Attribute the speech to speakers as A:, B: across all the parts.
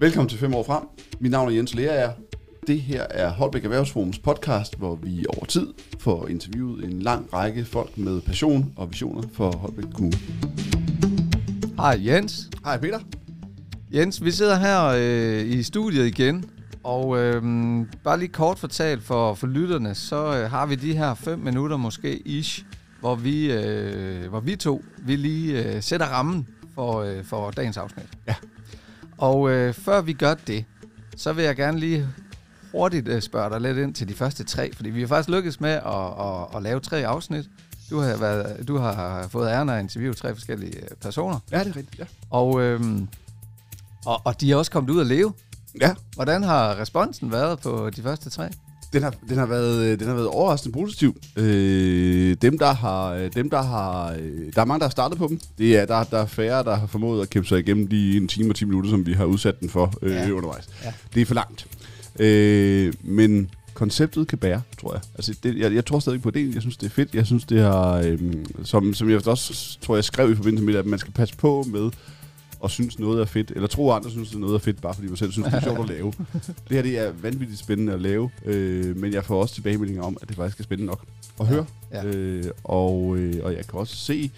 A: Velkommen til 5 år frem. Mit navn er Jens Lerager. Det her er Holbæk Erhvervsforums podcast, hvor vi over tid får interviewet en lang række folk med passion og visioner for Holbæk Kommune.
B: Hej Jens.
A: Hej Peter.
B: Jens, vi sidder her øh, i studiet igen, og øh, bare lige kort fortalt for, for lytterne, så øh, har vi de her 5 minutter måske ish, hvor vi, øh, hvor vi to vi lige øh, sætter rammen for, øh, for dagens afsnit.
A: Ja.
B: Og øh, før vi gør det, så vil jeg gerne lige hurtigt øh, spørge dig lidt ind til de første tre, fordi vi har faktisk lykkedes med at, at, at lave tre afsnit. Du har, været, du har fået æren af at interviewe tre forskellige øh, personer,
A: Ja, det er rigtigt. Ja.
B: og, øhm, og, og de er også kommet ud at leve.
A: ja.
B: Hvordan har responsen været på de første tre?
A: Den har, den har været, den har været overraskende positiv. Øh, dem, der har, øh, dem, der har, øh, der er mange, der har startet på dem. Det er, der, der er færre, der har formået at kæmpe sig igennem de en time og 10 minutter, som vi har udsat den for øh,
B: Ja.
A: undervejs.
B: Ja.
A: Det er for langt. Øh, men konceptet kan bære, tror jeg. Altså, det, jeg, jeg tror stadig på det. Jeg synes, det er fedt. Jeg synes, det har, øh, som, som jeg også tror, jeg skrev i forbindelse med at man skal passe på med og synes noget er fedt, eller tro, at andre synes, at noget er fedt, bare fordi man selv synes, det er sjovt at lave. Det her det er vanvittigt spændende at lave, øh, men jeg får også tilbagemeldinger om, at det faktisk er spændende nok at høre.
B: Ja.
A: Øh, og, øh, og jeg kan også se,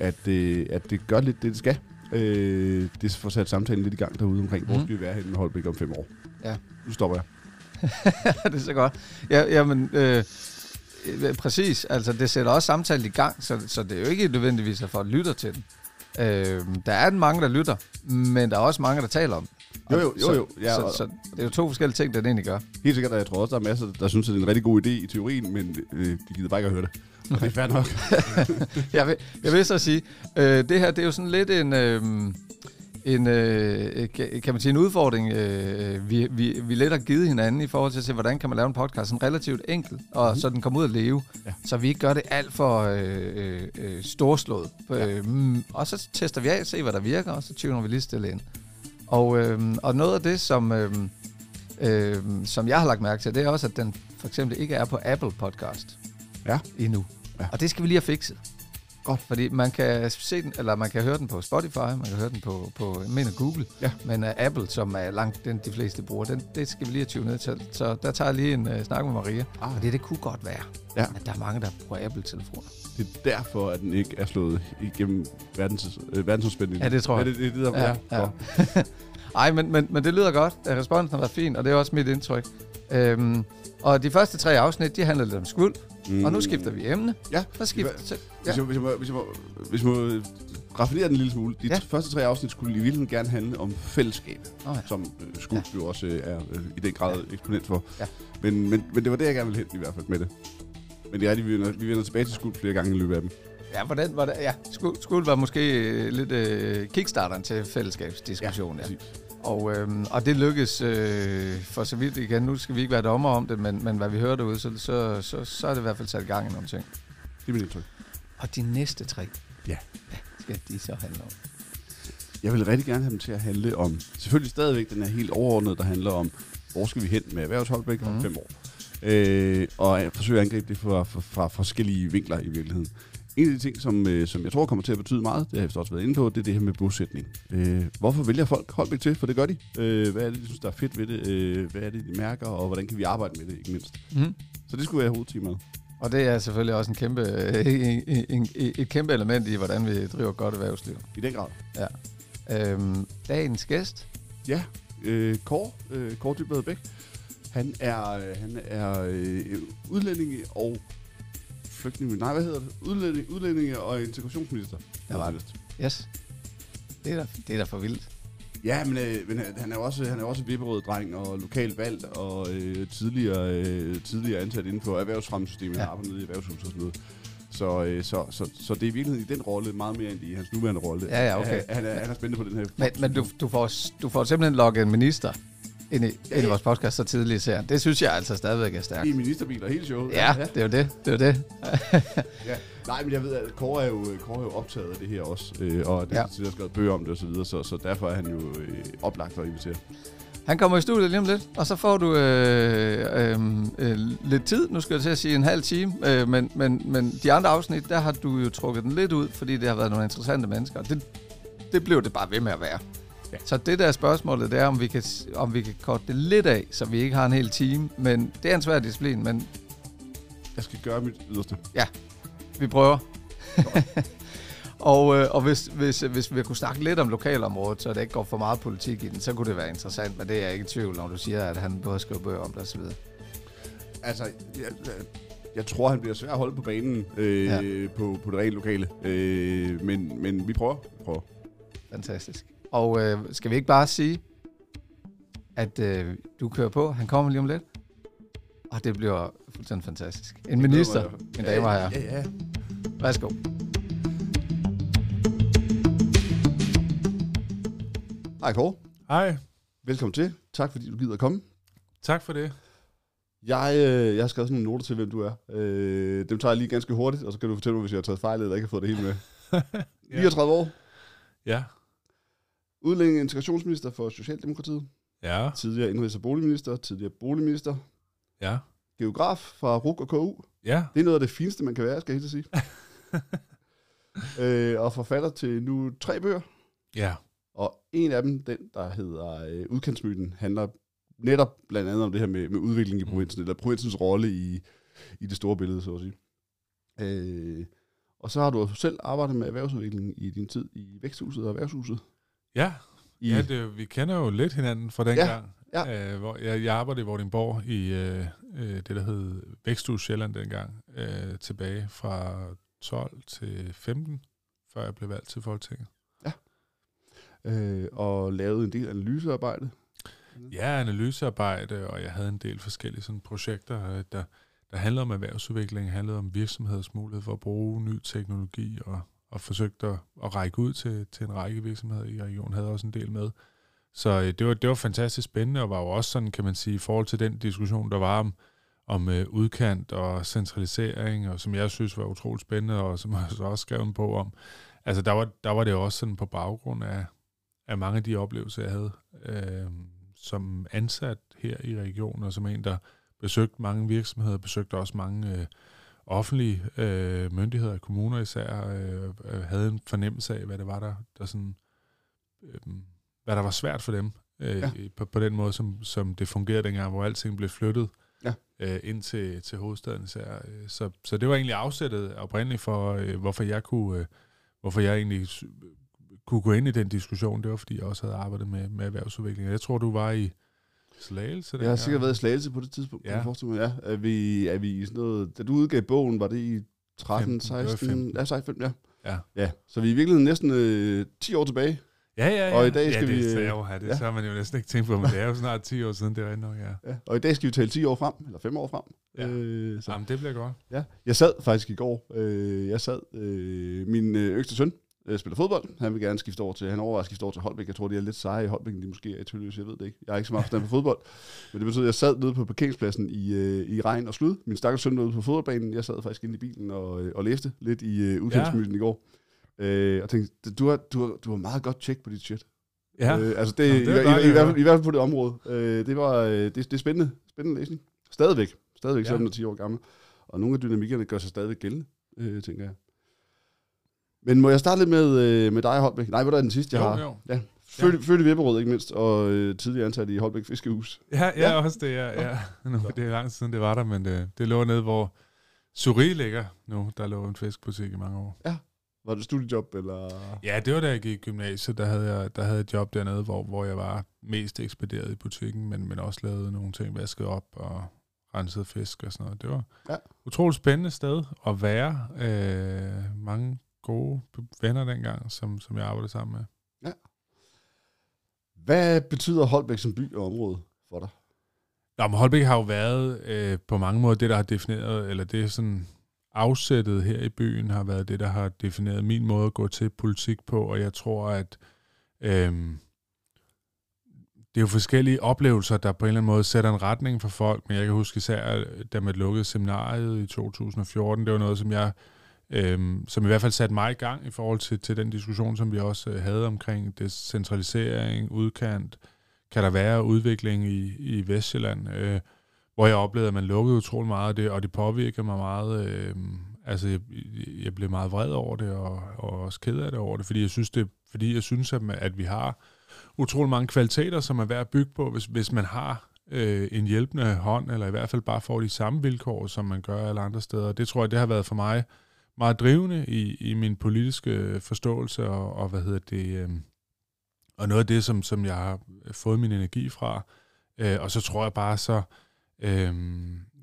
A: at, øh, at det gør lidt det, det skal. Øh, det får sat samtalen lidt i gang derude omkring, hvor
B: Mhm.
A: skal vi være henne med Holbæk om fem år.
B: Ja.
A: Nu stopper jeg.
B: det er så godt. Ja, jamen, øh, præcis. Altså, det sætter også samtalen i gang, så, så det er jo ikke nødvendigvis, at folk lytter til den. Øh, der er mange, der lytter, men der er også mange, der taler om.
A: Jo, jo, jo,
B: så,
A: jo. Ja,
B: så,
A: og-
B: så, det er jo to forskellige ting, den egentlig gør.
A: Helt sikkert, og jeg tror også, der er masser, der synes, det er en rigtig god idé i teorien, men øh, de gider bare ikke at høre det. Og det er fair nok.
B: jeg, vil, jeg vil så sige, øh, det her det er jo sådan lidt en, øh, en øh, kan kan man sige, en udfordring, øh, vi, vi, vi lidt har givet hinanden i forhold til at se, hvordan kan man lave en podcast sådan relativt enkel, og mm. så den kommer ud at leve,
A: Ja.
B: så vi ikke gør det alt for øh, øh, øh, storslået. Øh, mm, og så tester vi af, se hvad der virker, og så tuner vi lige stille ind. Og, øh, og noget af det, som, øh, øh, som jeg har lagt mærke til, det er også, at den for eksempel ikke er på Apple Podcast
A: Ja.
B: endnu.
A: Ja.
B: Og det skal vi lige have fikset.
A: Godt.
B: Fordi man kan se den, eller man kan høre den på Spotify, man kan høre den på, på jeg mener Google,
A: Ja.
B: men uh, Apple, som er langt den de fleste bruger, den, det skal vi lige have ned til. Så der tager jeg lige en uh, snak med Maria.
A: Ah.
B: Og det, det kunne godt være,
A: Ja.
B: at der er mange, der bruger Apple-telefoner.
A: Det er derfor, at den ikke er slået igennem verdens, øh, verdensomspændende.
B: Ja, det tror jeg.
A: Ja, det, det, er det, er.
B: ja.
A: for.
B: Ej, men, men, men det lyder godt. at Responsen har været fin, og det er også mit indtryk. Øhm, og de første tre afsnit, de handler lidt om skuld, mm. og nu skifter vi emne.
A: Ja,
B: Så skifter
A: Hva-
B: så,
A: Hvis,
B: ja.
A: jeg, hvis, jeg må, hvis, jeg må, hvis jeg må raffinere den en lille smule. De
B: Ja.
A: ja. første tre afsnit skulle i virkeligheden gerne handle om fællesskab,
B: Nå, ja.
A: som øh, Skud ja. jo også øh, er øh, i den grad ja. eksponent for.
B: Ja.
A: Men, men, men det var det, jeg gerne ville hen i hvert fald med det. Men det er rigtigt, vi vender, vi vender tilbage til Skud flere gange i løbet af dem.
B: Ja, hvordan var det? Ja, skuld, skuld var måske øh, lidt øh, kickstarteren til fællesskabsdiskussionen. Ja,
A: præcis.
B: Og, øhm, og det lykkes øh, for så vidt igen. Nu skal vi ikke være dommer om det, men, men hvad vi hører derude, så, så, så, så er det i hvert fald sat i gang i nogle ting.
A: Det er mit indtryk.
B: Og de næste tre,
A: Ja.
B: hvad skal de så handle om?
A: Jeg vil rigtig gerne have dem til at handle om, selvfølgelig stadigvæk den er helt overordnet, der handler om, hvor skal vi hen med erhvervsholdbæk om
B: Mhm.
A: fem år. Øh, og jeg forsøger at angribe det fra, fra, fra forskellige vinkler i virkeligheden. En af de ting, som, øh, som jeg tror kommer til at betyde meget, det har jeg vist også været inde på, det er det her med bosætning. Øh, hvorfor vælger folk Holbæk til? For det gør de. Øh, hvad er det, de synes, der er fedt ved det? Øh, hvad er det, de mærker? Og hvordan kan vi arbejde med det, ikke mindst?
B: Mm.
A: Så det skulle være hovedtemaet.
B: Og det er selvfølgelig også en kæmpe, øh, en, en, et kæmpe element i, hvordan vi driver godt erhvervsliv.
A: I den grad.
B: Øhm, dagens gæst,
A: Ja, øh, Kåre, øh, Kåre Dybvad Bæk. Han er, øh, han er øh, udlændinge og flygtninge, nej, hvad hedder det? Udlændinge, udlændinge og integrationsminister.
B: Der var det. yes, det er da, det er da for vildt.
A: Ja, men, øh, men han- han er jo også, han er også vipperød dreng og lokalt valgt og øh, tidligere, øh, tidligere ansat inden for erhvervsfremsystemet,
B: Ja.
A: ja. arbejdet nede i erhvervshuset og sådan noget. Så, øh, så, så, så det er i virkeligheden i den rolle meget mere end i hans nuværende rolle.
B: Ja, ja, okay.
A: Han, han, er, han er spændende på den her.
B: Men, men du, du, får, du får simpelthen logget en minister ind i,
A: Ja,
B: ind i
A: ja.
B: vores podcast så tidligt serien. Det synes jeg altså stadigvæk er stærkt.
A: I ministerbiler hele showet.
B: Ja, det er jo det. Det er jo det.
A: Ja. Nej, men jeg ved, at Kåre er jo, Kåre er jo optaget af det her også, øh, og det
B: Ja.
A: ja. har skrevet bøger om det og så videre, så, så derfor er han jo øh, oplagt for at invitere.
B: Han kommer i studiet lige om lidt, og så får du øh, øh, øh, lidt tid. Nu skal jeg til at sige en halv time, øh, men, men, men de andre afsnit, der har du jo trukket den lidt ud, fordi det har været nogle interessante mennesker. Det, det blev det bare ved med at være. Ja. Så det der spørgsmålet, det er, om vi, kan, om vi kan korte det lidt af, så vi ikke har en hel time. Men det er en svær disciplin, men...
A: Jeg skal gøre mit yderste.
B: Ja, vi prøver. og øh, og hvis, hvis, hvis vi kunne snakke lidt om lokalområdet, så det ikke går for meget politik i den, så kunne det være interessant, men det er jeg ikke i tvivl, når du siger, at han både skriver bøger om det osv.
A: Altså, jeg, jeg tror, han bliver svær at holde på banen øh, ja. på, på det rent lokale. Øh, men, men vi prøver. Vi prøver.
B: Fantastisk. Og øh, skal vi ikke bare sige, at øh, du kører på, han kommer lige om lidt, og det bliver fuldstændig fantastisk. En minister, mine damer og herrer.
A: Ja, ja.
B: Værsgo.
A: Hej Kåre.
C: Hej.
A: Velkommen til. Tak fordi du gider at komme.
C: Tak for det.
A: Jeg, øh, jeg har skrevet sådan nogle noter til, hvem du er. Øh, dem tager jeg lige ganske hurtigt, og så kan du fortælle mig, hvis jeg har taget fejl eller ikke har fået det hele med. ja. 39 år.
C: Ja.
A: Udlænding integrationsminister for Socialdemokratiet.
C: Ja.
A: Tidligere indrigs- og boligminister. Tidligere boligminister.
C: Ja.
A: Geograf fra RUK og KU.
C: Ja.
A: Det er noget af det fineste, man kan være, skal jeg helt sige. øh, og forfatter til nu tre bøger.
C: Ja.
A: Og en af dem, den der hedder øh, Udkantsmyten, handler netop blandt andet om det her med, med udvikling i provinsen, eller provinsens rolle i, i det store billede, så at sige. Øh, og så har du selv arbejdet med erhvervsudvikling i din tid i Væksthuset og Erhvervshuset.
C: Ja,
A: I,
C: ja det, vi kender jo lidt hinanden fra den
A: Ja,
C: gang.
A: ja.
C: Øh, hvor jeg, jeg arbejdede i Vordingborg i øh, øh, det, der hed Væksthus Sjælland dengang, øh, tilbage fra 12 til 15, før jeg blev valgt til Folketinget.
A: øh, og lavede en del analysearbejde.
C: Ja, analysearbejde, og jeg havde en del forskellige sådan projekter, øh, der, der handlede om erhvervsudvikling, handlede om virksomheders mulighed for at bruge ny teknologi, og, og forsøgte at, at række ud til, til en række virksomheder i regionen, havde også en del med. Så øh, det var, det var fantastisk spændende, og var jo også sådan, kan man sige, i forhold til den diskussion, der var om, om øh, udkant og centralisering, og som jeg synes var utroligt spændende, og som jeg så også skrev en bog om. Altså der var, der var det også sådan på baggrund af, af mange af de oplevelser, jeg havde øh, som ansat her i regionen, og som en, der besøgte mange virksomheder, besøgte også mange øh, offentlige øh, myndigheder, kommuner især, øh, øh, havde en fornemmelse af, hvad det var, der, der sådan, øh, hvad der var svært for dem, øh,
A: Ja.
C: på, på den måde, som, som det fungerede dengang, hvor alting blev flyttet
A: Ja.
C: øh, ind til, til hovedstaden især. Øh, Så, så det var egentlig afsættet oprindeligt for, øh, hvorfor jeg kunne, øh, hvorfor jeg egentlig kunne gå ind i den diskussion. Det var, fordi jeg også havde arbejdet med, med erhvervsudvikling. Jeg tror, du var i Slagelse
A: Jeg har sikkert været i Slagelse på det tidspunkt.
C: Ja.
A: kan jeg. Ja. Er, vi, er vi i sådan noget... Da du udgav bogen, var det i 13,
C: 15, det var
A: 16?
C: 15.
A: Ja, 16, ja.
C: Ja.
A: Ja, så vi er i virkeligheden næsten øh, 10 år tilbage.
C: Ja, ja, ja.
A: Og i dag skal
C: ja,
A: vi,
C: det,
A: øh,
C: Ja, det,
A: ja.
C: ja. så har man jo næsten ikke tænkt på, men det er jo snart 10 år siden, det er nok, ja.
A: Ja. Og i dag skal vi tale 10 år frem, eller 5 år frem.
C: Ja.
A: Øh, så.
C: Jamen, det bliver godt.
A: Ja. Jeg sad faktisk i går. Øh, jeg sad... Øh, min øh, yngste søn øh, spiller fodbold. Han vil gerne skifte over til... Han overvejer at skifte over til Holbæk. Jeg tror, de er lidt seje i Holbæk, de måske er i Tølløs. Jeg ved det ikke. Jeg har ikke så meget forstand på fodbold. Men det betyder, at jeg sad nede på parkeringspladsen i, øh, i regn og slud. Min stakkels søn ude på fodboldbanen. Jeg sad faktisk inde i bilen og, øh, og læste lidt i øh, udkantsmyten ja. i går. Øh, og tænkte, du har, du, har, du har meget godt tjek på dit shit.
C: Ja.
A: Øh, altså det, i,
C: det er
A: i, i, i, hvert fald, I hvert fald på det område. Øh, det, var, øh, det, det er spændende, spændende læsning. Stadigvæk. Stadigvæk,
C: Ja.
A: selvom du er 10 år gammel. Og nogle af dynamikkerne gør sig stadigvæk gældende, øh, tænker jeg. Men må jeg starte lidt med, øh, med dig, Holbæk? Nej, hvad er den sidste, jeg
C: Jo,
A: har?
C: jo.
A: Ja. Født, ja. født i Vipperød, ikke mindst, og øh, tidligere ansat i Holbæk Fiskehus.
C: Ja, ja,
A: Ja.
C: ja. også det, ja. ja. Nu, det er lang siden, det var der, men det, det lå nede, hvor Suri ligger nu. Der lå en fiskbutik i mange år.
A: Var det studiejob, eller?
C: Ja, det var da jeg gik i gymnasiet, der havde jeg, der havde jeg et job dernede, hvor, hvor jeg var mest ekspederet i butikken, men, men også lavede nogle ting, vasket op og rensede fisk og sådan noget. Det var
A: Ja.
C: ja. utroligt spændende sted at være. Øh, mange gode venner dengang, som, som jeg arbejdede sammen med.
A: Hvad betyder Holbæk som by og område for dig?
C: Nå, men Holbæk har jo været øh, på mange måder det, der har defineret, eller det er sådan afsættet her i byen, har været det, der har defineret min måde at gå til politik på, og jeg tror, at øh, det er jo forskellige oplevelser, der på en eller anden måde sætter en retning for folk, men jeg kan huske især, da man lukkede seminariet i 2014, det var noget, som jeg øhm, som i hvert fald satte mig i gang i forhold til, til den diskussion, som vi også øh, havde omkring decentralisering, udkant, kan der være udvikling i, i Vestjylland, øh, hvor jeg oplevede, at man lukkede utrolig meget af det, og det påvirkede mig meget. Øh, altså, jeg, jeg blev meget vred over det, og, og også ked af det over det, fordi jeg synes, det, fordi jeg synes at, at vi har utrolig mange kvaliteter, som er værd at bygge på, hvis, hvis man har øh, en hjælpende hånd, eller i hvert fald bare får de samme vilkår, som man gør alle andre steder. Det tror jeg, det har været for mig meget drivende i, i min politiske forståelse, og, og hvad hedder det, øh, og noget af det, som, som jeg har fået min energi fra. Øh, og så tror jeg bare så, øh,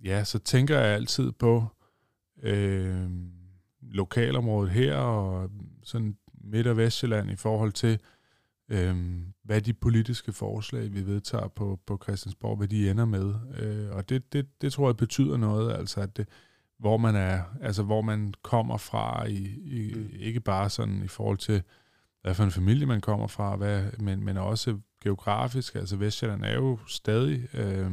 C: ja, så tænker jeg altid på øh, lokalområdet her, og sådan Midt- og Vestjylland i forhold til, øh, hvad de politiske forslag, vi vedtager på, på Christiansborg, hvad de ender med. Øh, og det, det, det tror jeg betyder noget, altså at det, hvor man er, altså hvor man kommer fra, i, i, mm. ikke bare sådan i forhold til, hvad for en familie man kommer fra, hvad, men, men også geografisk. Altså Vestjylland er jo stadig øh,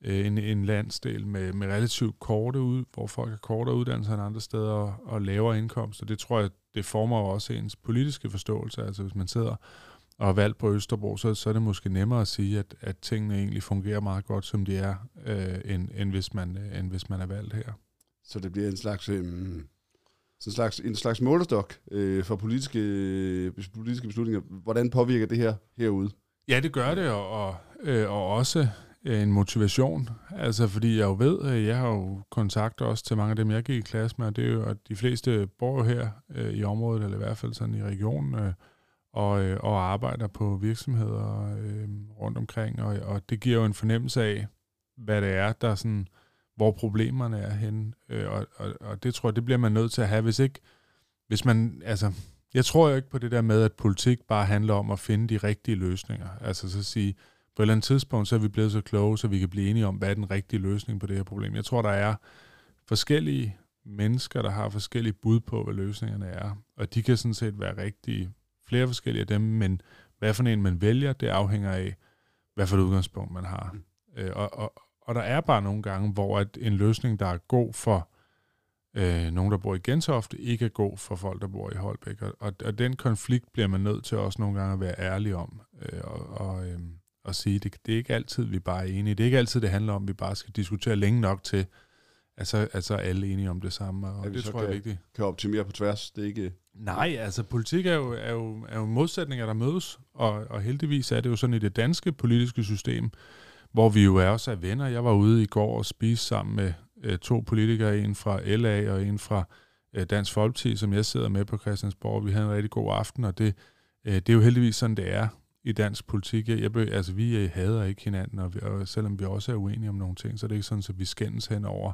C: en, en landsdel med, med relativt korte ud, hvor folk har kortere uddannelser end andre steder og, og lavere indkomster. Det tror jeg, det former jo også ens politiske forståelse. Altså hvis man sidder og er valgt på Østerbro, så, så er det måske nemmere at sige, at, at tingene egentlig fungerer meget godt, som de er, øh, end, end, hvis man, øh, end hvis man er valgt her.
A: Så det bliver en slags, øh, sådan en slags, en slags målestok øh, for politiske, øh, politiske beslutninger. Hvordan påvirker det her herude?
C: Ja, det gør det, og, og, øh, og også øh, en motivation. Altså, fordi jeg jo ved, at jeg har jo kontakt også til mange af dem, jeg gik i klasse med, og det er jo, at de fleste bor jo her øh, i området, eller i hvert fald sådan i regionen, øh, og, øh, og arbejder på virksomheder øh, rundt omkring, og, og det giver jo en fornemmelse af, hvad det er, der sådan, hvor problemerne er henne, øh, og, og, og det tror jeg, det bliver man nødt til at have, hvis ikke, hvis man, altså, jeg tror jo ikke på det der med, at politik bare handler om at finde de rigtige løsninger. Altså så at sige, på et eller andet tidspunkt, så er vi blevet så kloge, så vi kan blive enige om, hvad er den rigtige løsning på det her problem. Jeg tror, der er forskellige mennesker, der har forskellige bud på, hvad løsningerne er. Og de kan sådan set være rigtige, flere forskellige af dem, men hvad for en man vælger, det afhænger af, hvad for et udgangspunkt man har. Mm. Øh, og, og, og der er bare nogle gange, hvor at en løsning, der er god for øh, nogen, der bor i Gentofte, ikke er god for folk, der bor i Holbæk. Og, og, og den konflikt bliver man nødt til også nogle gange at være ærlig om. Øh, og, og, øh, og sige, det, det er ikke altid, vi bare er enige. Det er ikke altid, det handler om, at vi bare skal diskutere længe nok til, at så, at så er alle enige om det samme. Og det tror jeg er vigtigt.
A: Kan optimere på tværs. Det er ikke...
C: Nej, altså politik er jo, er jo, er jo modsætninger, der mødes. Og, og heldigvis er det jo sådan i det danske politiske system, hvor vi jo er også er venner. Jeg var ude i går og spiste sammen med øh, to politikere, en fra LA og en fra øh, Dansk Folkeparti, som jeg sidder med på Christiansborg. Vi havde en rigtig god aften, og det, øh, det er jo heldigvis sådan, det er i dansk politik. Jeg, jeg, altså, vi øh, hader ikke hinanden, og, vi, og selvom vi også er uenige om nogle ting, så er det ikke sådan, at vi skændes hen over,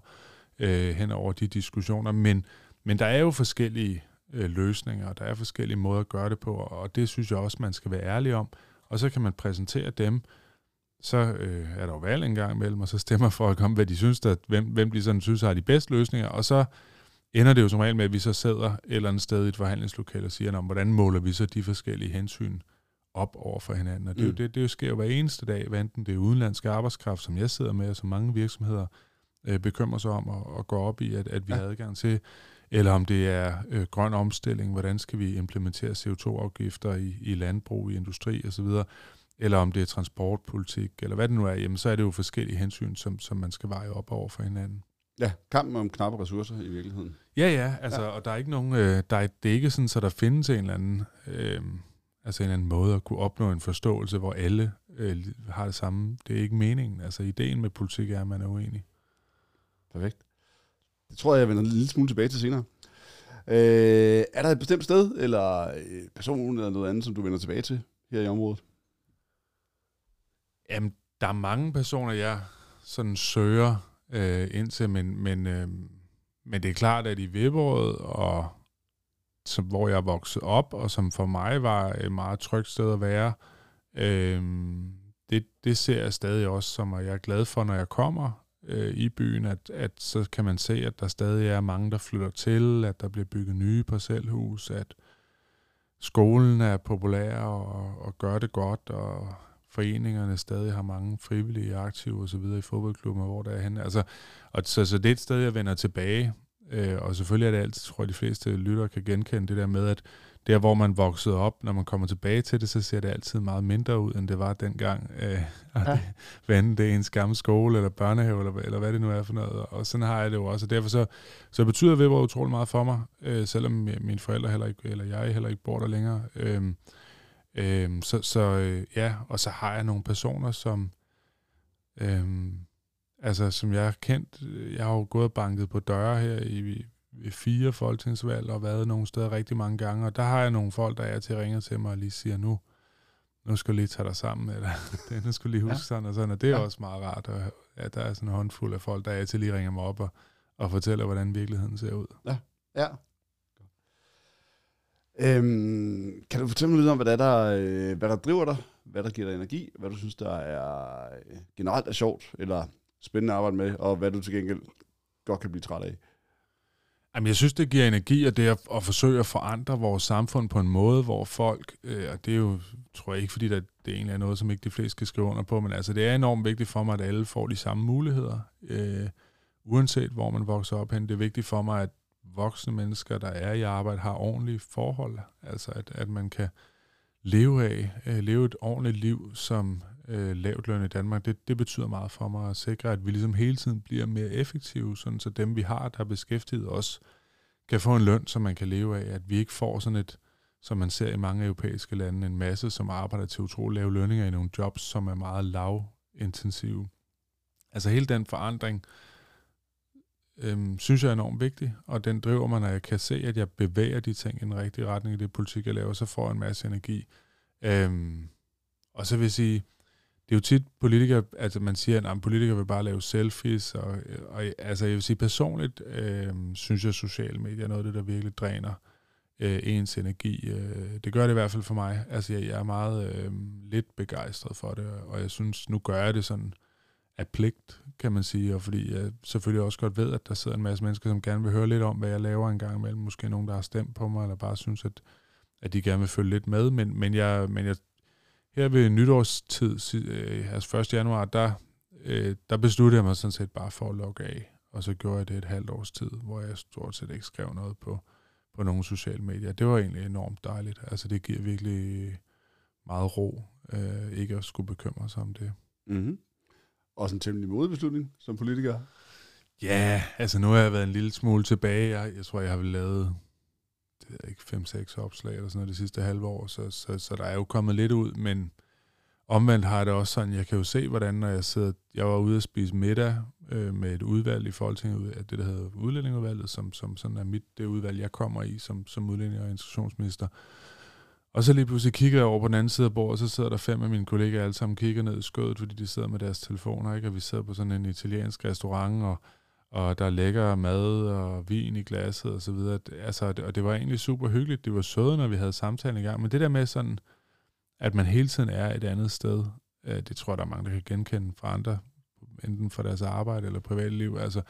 C: øh, hen over de diskussioner. Men, men der er jo forskellige øh, løsninger, og der er forskellige måder at gøre det på, og det synes jeg også, man skal være ærlig om. Og så kan man præsentere dem, så øh, er der jo valg en gang imellem, og så stemmer folk om, hvad de synes, der, hvem, hvem de sådan synes har de bedste løsninger, og så ender det jo som regel med, at vi så sidder et eller andet sted i et forhandlingslokale og siger, hvordan måler vi så de forskellige hensyn op over for hinanden. Og det, mm. jo, det, det jo sker jo hver eneste dag, hvad enten det er udenlandsk arbejdskraft, som jeg sidder med, og som mange virksomheder øh, bekymrer sig om og, og går op i, at, at vi ja. har adgang til, eller om det er øh, grøn omstilling, hvordan skal vi implementere CO2-afgifter i, i landbrug, i industri osv., eller om det er transportpolitik, eller hvad det nu er, jamen, så er det jo forskellige hensyn, som, som man skal veje op over for hinanden.
A: Ja, kampen om knappe ressourcer i virkeligheden.
C: Ja, ja, altså, ja. og der er ikke nogen, øh, der er, det er ikke sådan, så der findes en eller anden øh, Altså en eller anden måde at kunne opnå en forståelse, hvor alle øh, har det samme. Det er ikke meningen. Altså ideen med politik er, at man er uenig.
A: Perfekt. Det tror jeg, jeg vender en lille smule tilbage til senere. Øh, er der et bestemt sted, eller person, eller noget andet, som du vender tilbage til her i området?
C: Jamen, der er mange personer, jeg sådan søger øh, ind til, men, men, øh, men det er klart, at i Viborg og som, hvor jeg er vokset op, og som for mig var et meget trygt sted at være. øh, det, det ser jeg stadig også som, at jeg er glad for, når jeg kommer øh, i byen, at, at så kan man se, at der stadig er mange, der flytter til, at der bliver bygget nye parcelhus, at skolen er populær og, og gør det godt, og foreningerne stadig har mange frivillige aktive osv. i fodboldklubber, hvor der er henne. Altså, og så, så det er et sted, jeg vender tilbage Øh, og selvfølgelig er det altid, tror jeg, de fleste lyttere kan genkende det der med, at der, hvor man voksede op, når man kommer tilbage til det, så ser det altid meget mindre ud, end det var dengang. Øh, og ja. det, hvad enten det er en gamle skole, eller børnehave, eller, eller hvad det nu er for noget. Og sådan har jeg det jo også. Og derfor så, så betyder Viborg utrolig meget for mig, øh, selvom mine forældre heller ikke, eller jeg heller ikke bor der længere. Øh, Øhm, så så øh, ja, og så har jeg nogle personer, som, øhm, altså, som jeg har kendt. Jeg har jo gået og banket på døre her i, i fire folketingsvalg og været nogle steder rigtig mange gange, og der har jeg nogle folk, der er til at ringe til mig og lige siger, nu, nu skal du lige tage dig sammen, eller nu skal du lige huske ja. sådan og sådan, og det er ja. også meget rart, at, at der er sådan en håndfuld af folk, der er til lige ringer mig op og, og fortæller, hvordan virkeligheden ser ud.
A: Ja, ja. Øhm, kan du fortælle mig lidt om, hvad der, der, øh, hvad der driver dig, hvad der giver dig energi, hvad du synes, der er øh, generelt er sjovt, eller spændende at arbejde med, og hvad du til gengæld godt kan blive træt af?
C: Jamen, jeg synes, det giver energi, at det er at forsøge at forandre vores samfund på en måde, hvor folk, øh, og det er jo, tror jeg ikke, fordi det, det egentlig er noget, som ikke de fleste skal skrive under på, men altså, det er enormt vigtigt for mig, at alle får de samme muligheder, øh, uanset hvor man vokser op hen. Det er vigtigt for mig, at voksne mennesker, der er i arbejde, har ordentlige forhold, altså at, at man kan leve af, øh, leve et ordentligt liv som øh, lavt løn i Danmark, det, det betyder meget for mig at sikre, at vi ligesom hele tiden bliver mere effektive, sådan så dem vi har, der er beskæftiget os, kan få en løn, som man kan leve af, at vi ikke får sådan et, som man ser i mange europæiske lande, en masse, som arbejder til utrolig lave lønninger i nogle jobs, som er meget lavintensive. Altså hele den forandring, øhm, synes jeg er enormt vigtig, og den driver mig, når jeg kan se, at jeg bevæger de ting i den rigtige retning i det politik, jeg laver, så får jeg en masse energi. Øhm, og så vil jeg sige, det er jo tit politikere, altså man siger, at politikere vil bare lave selfies, og, øh, og altså jeg vil sige personligt, øh, synes jeg, sociale medier er noget af det, der virkelig dræner øh, ens energi. Øh, det gør det i hvert fald for mig. Altså jeg, jeg er meget øh, lidt begejstret for det, og jeg synes, nu gør jeg det sådan af pligt, kan man sige, og fordi jeg selvfølgelig også godt ved, at der sidder en masse mennesker, som gerne vil høre lidt om, hvad jeg laver en gang imellem. Måske nogen, der har stemt på mig, eller bare synes, at, at de gerne vil følge lidt med, men, men, jeg, men jeg her ved nytårstid, øh, altså 1. januar, der, øh, der besluttede jeg mig sådan set bare for at logge af. Og så gjorde jeg det et halvt års tid, hvor jeg stort set ikke skrev noget på, på nogle sociale medier. Det var egentlig enormt dejligt. Altså det giver virkelig meget ro, øh, ikke at skulle bekymre sig om det.
A: Mm-hmm. Også en temmelig modig beslutning som politiker.
C: Ja, altså nu har jeg været en lille smule tilbage. Jeg, jeg tror, jeg har lavet det er ikke fem-seks opslag eller sådan noget det sidste halve år, så, så, så der er jo kommet lidt ud, men omvendt har det også sådan, jeg kan jo se, hvordan når jeg sidder, jeg var ude at spise middag øh, med et udvalg i Folketinget, det der hedder udlændingeudvalget, som, som sådan er mit, det udvalg, jeg kommer i som, som udlænding- og institutionsminister. Og så lige pludselig kigger jeg over på den anden side af bordet, og så sidder der fem af mine kollegaer alle sammen kigger ned i skødet, fordi de sidder med deres telefoner, ikke? og vi sidder på sådan en italiensk restaurant, og og der er lækker mad og vin i glasset og så videre. Altså, og det var egentlig super hyggeligt. Det var søde, når vi havde samtalen i gang. Men det der med sådan, at man hele tiden er et andet sted, øh, det tror jeg, der er mange, der kan genkende fra andre, enten for deres arbejde eller privatliv. Altså,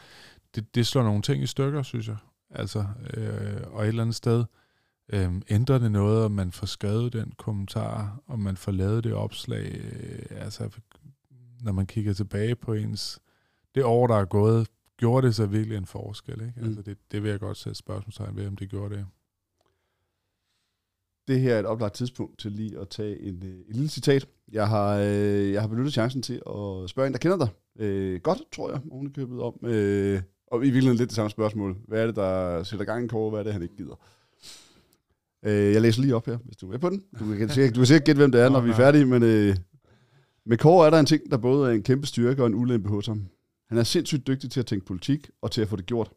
C: det, det slår nogle ting i stykker, synes jeg. Altså, øh, og et eller andet sted øh, ændrer det noget, om man får skrevet den kommentar, om man får lavet det opslag. Øh, altså, når man kigger tilbage på ens det år, der er gået, gjorde det så virkelig en forskel? Ikke? Mm. Altså det, det vil jeg godt sætte spørgsmålstegn ved, om det gjorde det.
A: Det her er et oplagt tidspunkt til lige at tage en, øh, en lille citat. Jeg har, øh, jeg har benyttet chancen til at spørge en, der kender dig øh, godt, tror jeg, ovenikøbet om. Øh, og i virkeligheden lidt det samme spørgsmål. Hvad er det, der sætter gang i Kåre? Hvad er det, han ikke gider? Øh, jeg læser lige op her, hvis du er med på den. Du kan, sikkert, du kan sikkert gætte, hvem det er, når vi er færdige, men øh, med Kåre er der en ting, der både er en kæmpe styrke og en ulempe hos ham. Han er sindssygt dygtig til at tænke politik og til at få det gjort.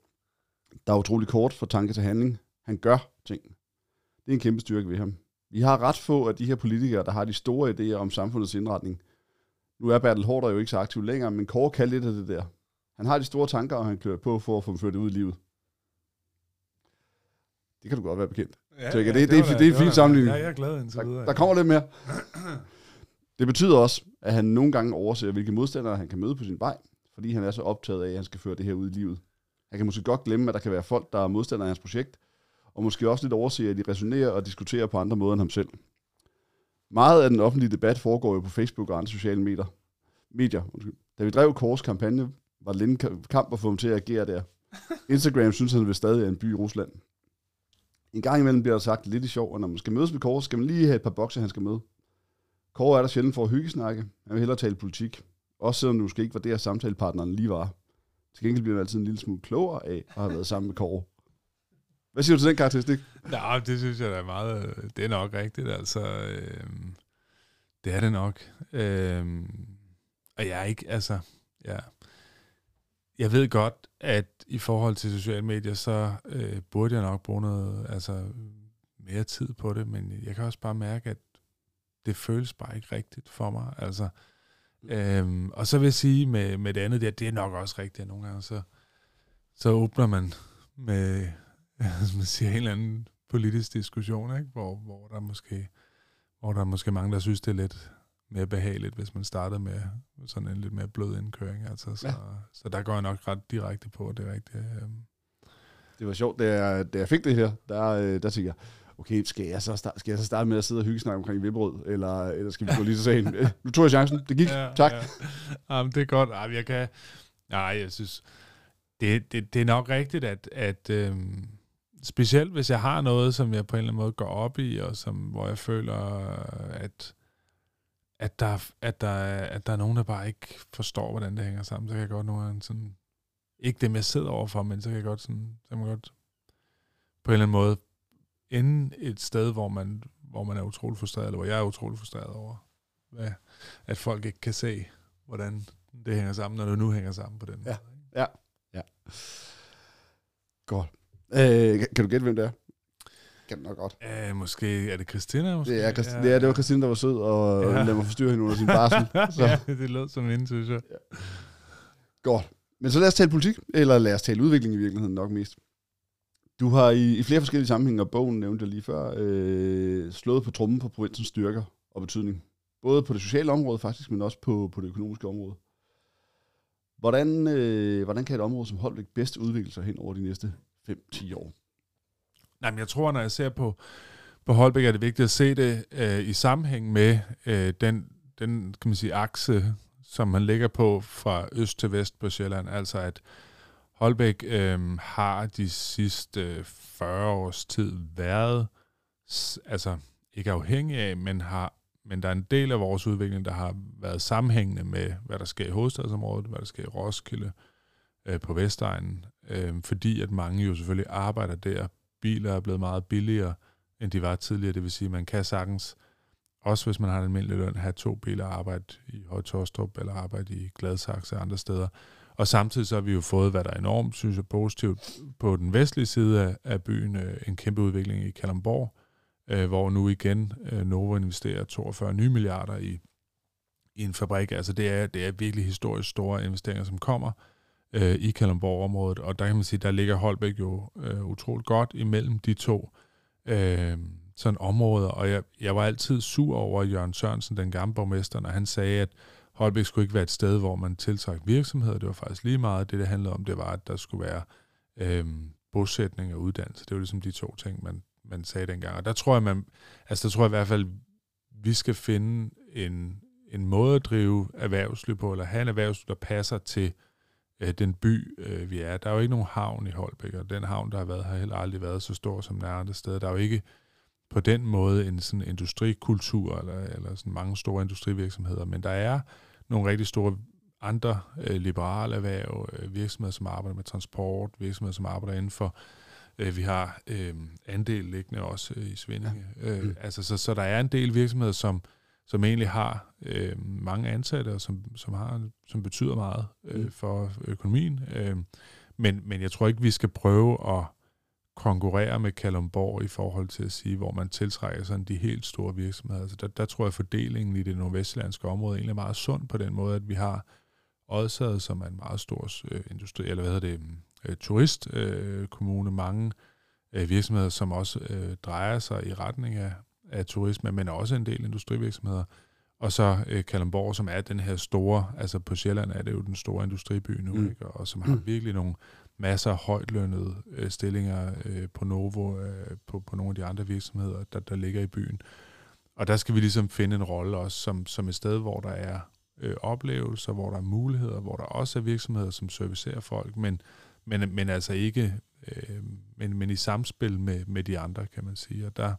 A: Der er utrolig kort fra tanke til handling. Han gør ting. Det er en kæmpe styrke ved ham. Vi har ret få af de her politikere, der har de store idéer om samfundets indretning. Nu er Bertel Hårder jo ikke så aktiv længere, men Kåre kan lidt af det der. Han har de store tanker, og han kører på for at få dem ført ud i livet. Det kan du godt være bekendt. Ja, så, ja, det, det, det, det, det er en fin sammenligning.
C: Ja, jeg er glad indtil
A: videre. Der, der kommer lidt mere. Det betyder også, at han nogle gange overser, hvilke modstandere han kan møde på sin vej, fordi han er så optaget af, at han skal føre det her ud i livet. Han kan måske godt glemme, at der kan være folk, der er modstandere af hans projekt, og måske også lidt overse, at de resonerer og diskuterer på andre måder end ham selv. Meget af den offentlige debat foregår jo på Facebook og andre sociale medier. medier undskyld. Da vi drev Kors kampagne, var det lidt kamp at få ham til at agere der. Instagram synes han vil stadig er en by i Rusland. En gang imellem bliver der sagt lidt i sjov, at når man skal mødes med Kåre, skal man lige have et par bokser, han skal med. Kåre er der sjældent for at hyggesnakke. Han vil hellere tale politik. Også selvom du måske ikke var det, at samtalepartneren lige var. Til gengæld bliver man altid en lille smule klogere af at have været sammen med Kåre. Hvad siger du til den karakteristik?
C: Nej, det synes jeg da er meget... Det er nok rigtigt, altså. Øh, det er det nok. Øh, og jeg er ikke, altså... Ja. Jeg ved godt, at i forhold til sociale medier, så øh, burde jeg nok bruge noget, altså mere tid på det, men jeg kan også bare mærke, at det føles bare ikke rigtigt for mig. Altså, øhm, og så vil jeg sige med, med det andet, der, det er nok også rigtigt, at nogle gange så, så åbner man med som man siger, en eller anden politisk diskussion, ikke? Hvor, hvor, der måske, hvor der er måske mange, der synes, det er lidt mere behageligt, hvis man startede med sådan en lidt mere blød indkøring. Altså, så, ja. så der går jeg nok ret direkte på, det er rigtigt. Øhm.
A: Det var sjovt, da jeg, da jeg fik det her, der, øh, der tænkte jeg, okay, skal jeg, så starte, skal jeg så starte med at sidde og hygge snakke omkring vibbrød, eller, eller skal vi gå lige til sagen? Øh, nu tog jeg chancen, det gik, ja, tak. Ja.
C: Jamen, det er godt. Ej, jeg kan... Nej, jeg synes... Det, det, det er nok rigtigt, at, at øhm, specielt hvis jeg har noget, som jeg på en eller anden måde går op i, og som, hvor jeg føler, at, at, der, at, der, at der er nogen, der bare ikke forstår, hvordan det hænger sammen, så kan jeg godt nogle gange sådan... Ikke dem, jeg sidder overfor, men så kan jeg godt sådan... Så kan man godt på en eller anden måde ende et sted, hvor man, hvor man er utrolig frustreret, eller hvor jeg er utrolig frustreret over, hvad, at folk ikke kan se, hvordan det hænger sammen, når det nu hænger sammen på den
A: ja. måde. Ja, ja. Godt. Øh, kan, du gætte, hvem det er? Kan nok godt.
C: Øh, måske er det Christina? Måske?
A: Det, er, Christi- ja. det, er, det var Christina, der var sød, og ja. lad mig forstyrre hende under sin barsel.
C: Så. ja, det lød som en, synes jeg. Ja.
A: Godt. Men så lad os tale politik, eller lad os tale udvikling i virkeligheden nok mest. Du har i, i flere forskellige sammenhænge, og bogen nævnte jeg lige før, øh, slået på trummen for provinsens styrker og betydning. Både på det sociale område faktisk, men også på, på det økonomiske område. Hvordan, øh, hvordan kan et område som Holbæk bedst udvikle sig hen over de næste 5-10 år?
C: Men jeg tror, når jeg ser på, på Holbæk, er det vigtigt at se det øh, i sammenhæng med øh, den, den kan man sige, akse, som man ligger på fra øst til vest på Sjælland. Altså at Holbæk øh, har de sidste øh, 40 års tid været, altså ikke afhængig af, men har men der er en del af vores udvikling, der har været sammenhængende med, hvad der sker i hovedstadsområdet, hvad der sker i Roskilde, øh, på Vestegnen, øh, fordi at mange jo selvfølgelig arbejder der. Biler er blevet meget billigere, end de var tidligere, det vil sige, at man kan sagtens, også hvis man har en almindelig løn, have to biler og arbejde i Højtorstrup, eller arbejde i Gladsaxe og andre steder. Og samtidig så har vi jo fået, hvad der er enormt, synes jeg, positivt på den vestlige side af, byen, øh, en kæmpe udvikling i Kalamborg, øh, hvor nu igen øh, Novo investerer 42 nye milliarder i, i en fabrik. Altså det er, det er virkelig historisk store investeringer, som kommer øh, i Kalundborg-området, og der kan man sige, der ligger Holbæk jo øh, utroligt godt imellem de to øh, sådan områder, og jeg, jeg var altid sur over Jørgen Sørensen, den gamle borgmester, når han sagde, at Holbæk skulle ikke være et sted, hvor man tiltrak virksomheder. Det var faktisk lige meget det, det handlede om. Det var, at der skulle være øh, bosætning og uddannelse. Det var ligesom de to ting, man, man sagde dengang. Og der tror jeg, man, altså der tror jeg i hvert fald, vi skal finde en, en måde at drive erhvervsliv på, eller have en erhvervsliv, der passer til øh, den by, øh, vi er. Der er jo ikke nogen havn i Holbæk, og den havn, der har været, har heller aldrig været så stor som den andre steder. Der er jo ikke på den måde en sådan industrikultur, eller, eller sådan mange store industrivirksomheder, men der er nogle rigtig store andre øh, liberale erhverv, øh, virksomheder, som arbejder med transport, virksomheder, som arbejder inden for øh, vi har øh, andel liggende også øh, i Svindinge. Ja. Øh, mm. altså, så, så der er en del virksomheder, som, som egentlig har øh, mange ansatte, og som, som, har, som betyder meget øh, mm. for økonomien. Øh, men, men jeg tror ikke, vi skal prøve at konkurrere med Kalumborg i forhold til at sige, hvor man tiltrækker sådan de helt store virksomheder. Altså der, der tror jeg, at fordelingen i det nordvestlandske område egentlig er meget sund på den måde, at vi har Odsad, som er en meget stor øh, industri, eller hvad hedder det, øh, turistkommune, øh, mange øh, virksomheder, som også øh, drejer sig i retning af, af turisme, men også en del industrivirksomheder. Og så øh, Kalundborg, som er den her store, altså på Sjælland er det jo den store industriby nu, mm. ikke? og som har virkelig nogle masser af højtlønnede øh, stillinger øh, på Novo, øh, på, på nogle af de andre virksomheder, der, der ligger i byen. Og der skal vi ligesom finde en rolle også som, som et sted, hvor der er øh, oplevelser, hvor der er muligheder, hvor der også er virksomheder, som servicerer folk, men, men, men altså ikke, øh, men, men i samspil med, med de andre, kan man sige. Og der,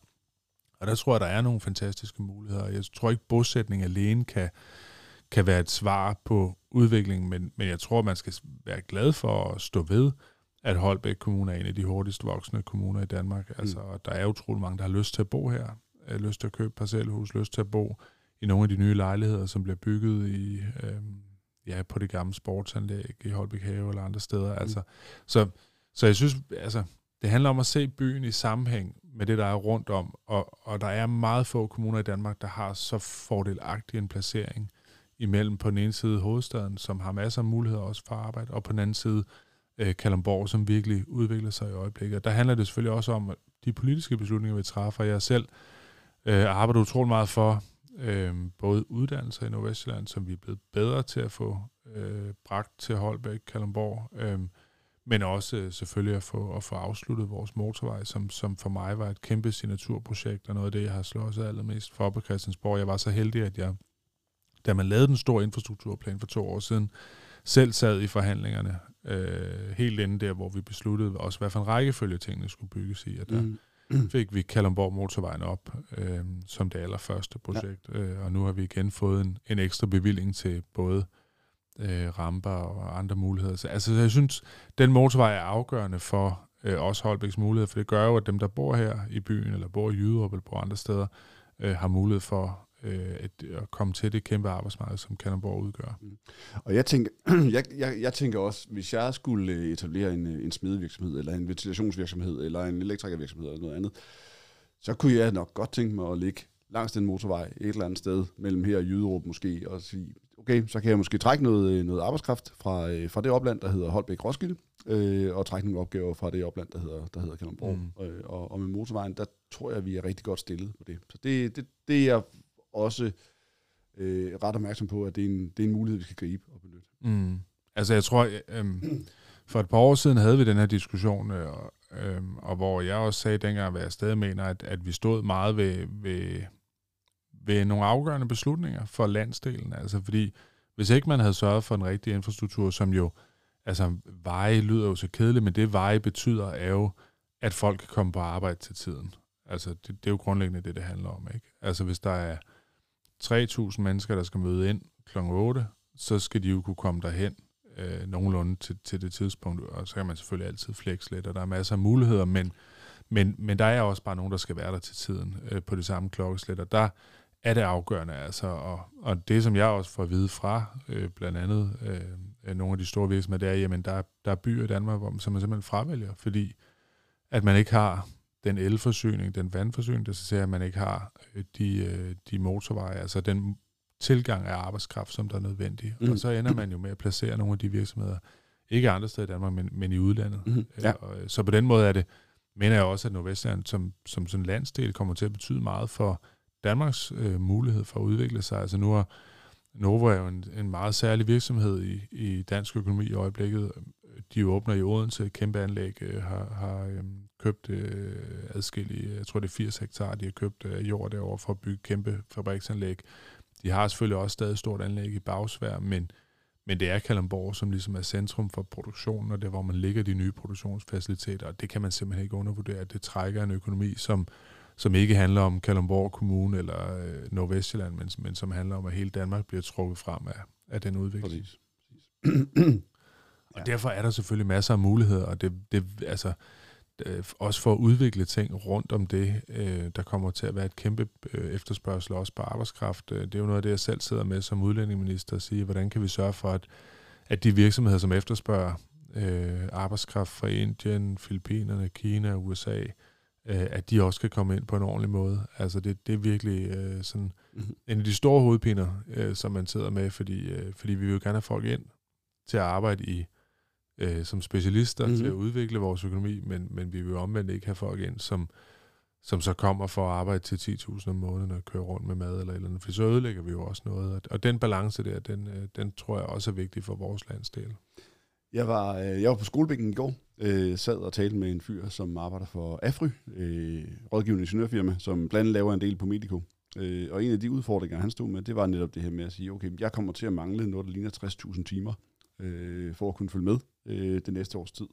C: og der tror jeg, der er nogle fantastiske muligheder. Jeg tror ikke, bosætning alene kan, kan være et svar på udviklingen, men, men jeg tror, man skal være glad for at stå ved, at Holbæk Kommune er en af de hurtigst voksende kommuner i Danmark. Altså, mm. der er utrolig mange, der har lyst til at bo her, øh, lyst til at købe parcelhus, lyst til at bo i nogle af de nye lejligheder, som bliver bygget i, øh, ja, på det gamle sportsanlæg i Holbæk Have eller andre steder. Mm. Altså, så, så jeg synes, altså, det handler om at se byen i sammenhæng med det, der er rundt om, og, og der er meget få kommuner i Danmark, der har så fordelagtig en placering imellem på den ene side hovedstaden, som har masser af muligheder også for arbejde, og på den anden side øh, Kalamborg, som virkelig udvikler sig i øjeblikket. Og der handler det selvfølgelig også om de politiske beslutninger, vi træffer. Jeg selv øh, arbejder utrolig meget for øh, både uddannelser i Nordvestjylland, som vi er blevet bedre til at få øh, bragt til Holbæk, Kalamborg, øh, men også øh, selvfølgelig at få, at få afsluttet vores motorvej, som, som for mig var et kæmpe signaturprojekt, og noget af det, jeg har slået allermest for på Christiansborg. Jeg var så heldig, at jeg, da man lavede den store infrastrukturplan for to år siden, selv sad i forhandlingerne, øh, helt inden der, hvor vi besluttede også, hvad for en rækkefølge tingene skulle bygges i. Og der mm. fik vi Kalundborg Motorvejen op øh, som det allerførste projekt, ja. øh, og nu har vi igen fået en, en ekstra bevilling til både øh, ramper og andre muligheder. Så, altså, jeg synes, den motorvej er afgørende for øh, også Holbæks mulighed, for det gør jo, at dem, der bor her i byen, eller bor i Jyderup, eller på andre steder, øh, har mulighed for øh, at, at komme til det kæmpe arbejdsmarked, som Kanderborg udgør. Mm.
A: Og jeg tænker, jeg, jeg, jeg tænker også, hvis jeg skulle øh, etablere en, øh, en smedevirksomhed, eller en ventilationsvirksomhed, eller en elektrikervirksomhed, eller noget andet, så kunne jeg nok godt tænke mig at ligge langs den motorvej et eller andet sted, mellem her og Jyderup måske, og sige, okay, så kan jeg måske trække noget, øh, noget arbejdskraft fra, fra det opland, der hedder Holbæk Roskilde, øh, og trække nogle opgaver fra det opland, der hedder, der hedder Kalundborg. Mm. Øh, og, og med motorvejen, der tror jeg, vi er rigtig godt stillet på det. Så det, det, det er jeg også øh, ret opmærksom på, at det er, en, det er en mulighed, vi skal gribe og benytte.
C: Mm. Altså jeg tror, øh, for et par år siden havde vi den her diskussion, øh, øh, og hvor jeg også sagde dengang, at jeg stadig mener, at, at vi stod meget ved, ved, ved nogle afgørende beslutninger for landsdelen. Altså fordi, hvis ikke man havde sørget for en rigtig infrastruktur, som jo, altså veje lyder jo så kedeligt, men det veje betyder er jo, at folk kan komme på arbejde til tiden. Altså det, det er jo grundlæggende det, det handler om. ikke. Altså hvis der er 3.000 mennesker, der skal møde ind kl. 8, så skal de jo kunne komme derhen øh, nogenlunde til, til det tidspunkt, og så kan man selvfølgelig altid flex lidt, og der er masser af muligheder, men, men, men der er også bare nogen, der skal være der til tiden øh, på det samme klokkeslæt, og der er det afgørende, altså, og, og det som jeg også får at vide fra, øh, blandt andet øh, nogle af de store virksomheder, det er, jamen der, der er byer i Danmark, hvor man, som man simpelthen fravælger, fordi at man ikke har den elforsyning, den vandforsyning, der siger, at man ikke har øh, de, øh, de motorveje, altså den tilgang af arbejdskraft, som der er nødvendig. Mm. Og så ender man jo med at placere nogle af de virksomheder, ikke andre steder i Danmark, men, men i udlandet. Mm. Ja. Så på den måde er det, mener jeg også, at Nordvestland som, som sådan landsdel kommer til at betyde meget for Danmarks øh, mulighed for at udvikle sig. Altså nu er Novo er jo en, en meget særlig virksomhed i, i dansk økonomi i øjeblikket. De åbner i Odense et kæmpe anlæg, øh, har, har øh, købt øh, adskillige, jeg tror det er 80 hektar, de har købt øh, jord derovre for at bygge kæmpe fabriksanlæg. De har selvfølgelig også stadig stort anlæg i Bagsvær, men, men det er Kalamborg, som ligesom er centrum for produktionen, og det er, hvor man ligger de nye produktionsfaciliteter, og det kan man simpelthen ikke undervurdere. Det trækker en økonomi, som, som ikke handler om Kalamborg Kommune eller øh, Nordvestjylland, men, men som handler om, at hele Danmark bliver trukket frem af, af den udvikling. Præcis. Præcis. og ja. derfor er der selvfølgelig masser af muligheder, og det, det altså, øh, også for at udvikle ting rundt om det. Øh, der kommer til at være et kæmpe øh, efterspørgsel også på arbejdskraft. Det er jo noget af det, jeg selv sidder med som udlændingeminister og sige, hvordan kan vi sørge for, at, at de virksomheder, som efterspørger øh, arbejdskraft fra Indien, Filippinerne, Kina USA, øh, at de også kan komme ind på en ordentlig måde. Altså det, det er virkelig øh, sådan mm-hmm. en af de store hovedpiner, øh, som man sidder med, fordi, øh, fordi vi vil jo gerne have folk ind til at arbejde i øh, som specialister mm-hmm. til at udvikle vores økonomi, men, men vi vil omvendt ikke have folk ind, som, som så kommer for at arbejde til 10.000 om måneden og køre rundt med mad eller eller andet, for så ødelægger vi jo også noget. Og den balance der, den, øh, den tror jeg også er vigtig for vores landsdel.
A: Jeg var, øh, jeg var på skolebænken i går, øh, sad og talte med en fyr, som arbejder for Afry, øh, rådgivende ingeniørfirma, som blandt andet laver en del på Medico. Øh, og en af de udfordringer, han stod med, det var netop det her med at sige, okay, jeg kommer til at mangle noget, der ligner 60.000 timer, øh, for at kunne følge med øh, det næste års tid.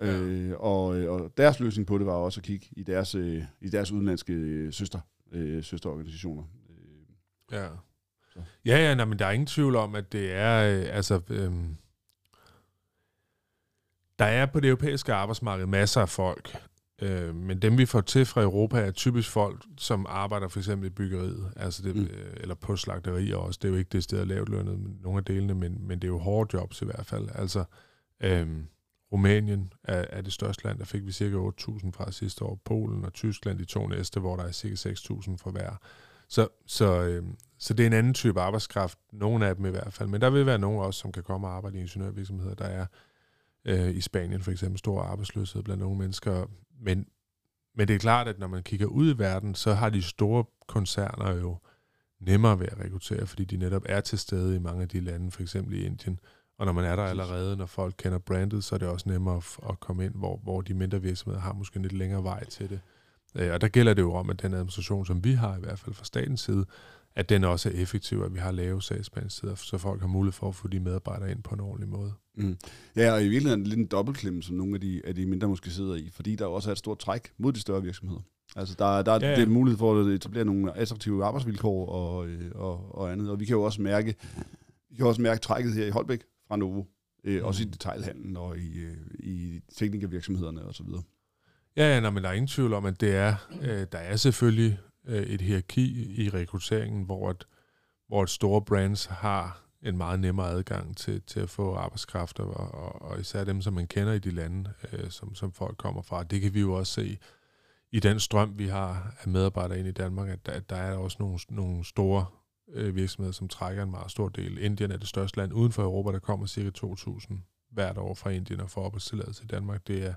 A: Ja. Øh, og, og deres løsning på det var også at kigge i deres, øh, i deres udenlandske øh, søster, øh, søsterorganisationer. Øh,
C: ja. Så. Ja, ja, nej, men der er ingen tvivl om, at det er, øh, altså, øh, Der er på det europæiske arbejdsmarked masser af folk, øh, men dem vi får til fra Europa er typisk folk, som arbejder for eksempel i byggeriet, altså det, mm. øh, eller på slagterier også. Det er jo ikke det sted at lavt lønnet, nogle af delene, men, men det er jo hårde jobs i hvert fald. Altså, øh, Rumænien er, er det største land, der fik vi cirka 8.000 fra sidste år. Polen og Tyskland, de to næste, hvor der er cirka 6.000 for hver. Så, så, øh, så det er en anden type arbejdskraft, nogle af dem i hvert fald. Men der vil være nogen også, som kan komme og arbejde i ingeniørvirksomheder. Der er øh, i Spanien for eksempel stor arbejdsløshed blandt nogle mennesker. Men, men det er klart, at når man kigger ud i verden, så har de store koncerner jo nemmere ved at rekruttere, fordi de netop er til stede i mange af de lande, for eksempel i Indien. Og når man er der allerede, når folk kender brandet, så er det også nemmere at, at komme ind, hvor, hvor de mindre virksomheder har måske en lidt længere vej til det. Øh, og der gælder det jo om, at den administration, som vi har i hvert fald fra statens side, at den også er effektiv, at vi har lave sagsbehandlingstider, så folk har mulighed for at få de medarbejdere ind på en ordentlig måde.
A: Mm. Ja, og i virkeligheden lidt en dobbeltklem, som nogle af de, af de mindre måske sidder i, fordi der også er et stort træk mod de større virksomheder. Altså, der, der ja, ja. er mulighed for at etablere nogle attraktive arbejdsvilkår og, øh, og, og andet. Og vi kan jo også mærke, vi kan også mærke trækket her i Holbæk fra Novo. Øh, mm. Også i detailhandlen og i, øh, i teknikervirksomhederne osv.
C: Ja, ja nej, men der er ingen tvivl om, at det er, øh, der er selvfølgelig øh, et hierarki i rekrutteringen, hvor, et, hvor et store brands har en meget nemmere adgang til, til at få arbejdskraft, og, og, og især dem, som man kender i de lande, øh, som, som folk kommer fra. Det kan vi jo også se i den strøm, vi har af medarbejdere ind i Danmark, at der, at der er også nogle, nogle store øh, virksomheder, som trækker en meget stor del. Indien er det største land uden for Europa, der kommer cirka 2.000 hvert år fra Indien og får opholdstilladelse i Danmark. Det er,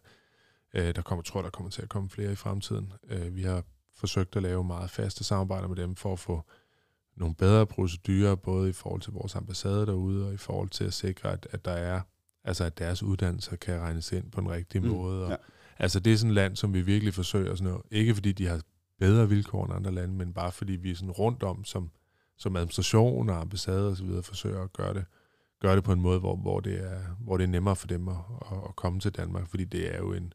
C: øh, der kommer, tror der kommer til at komme flere i fremtiden. Øh, vi har forsøgt at lave meget faste samarbejder med dem for at få nogle bedre procedurer, både i forhold til vores ambassade derude, og i forhold til at sikre, at, at der er, altså at deres uddannelser kan regnes ind på den rigtige mm, måde. Og, ja. Altså det er sådan et land, som vi virkelig forsøger sådan noget. Ikke fordi de har bedre vilkår end andre lande, men bare fordi vi er sådan rundt om som, som administration og ambassade videre forsøger at gøre det, gøre det på en måde, hvor, hvor, det, er, hvor det er nemmere for dem at, at komme til Danmark, fordi det er jo en,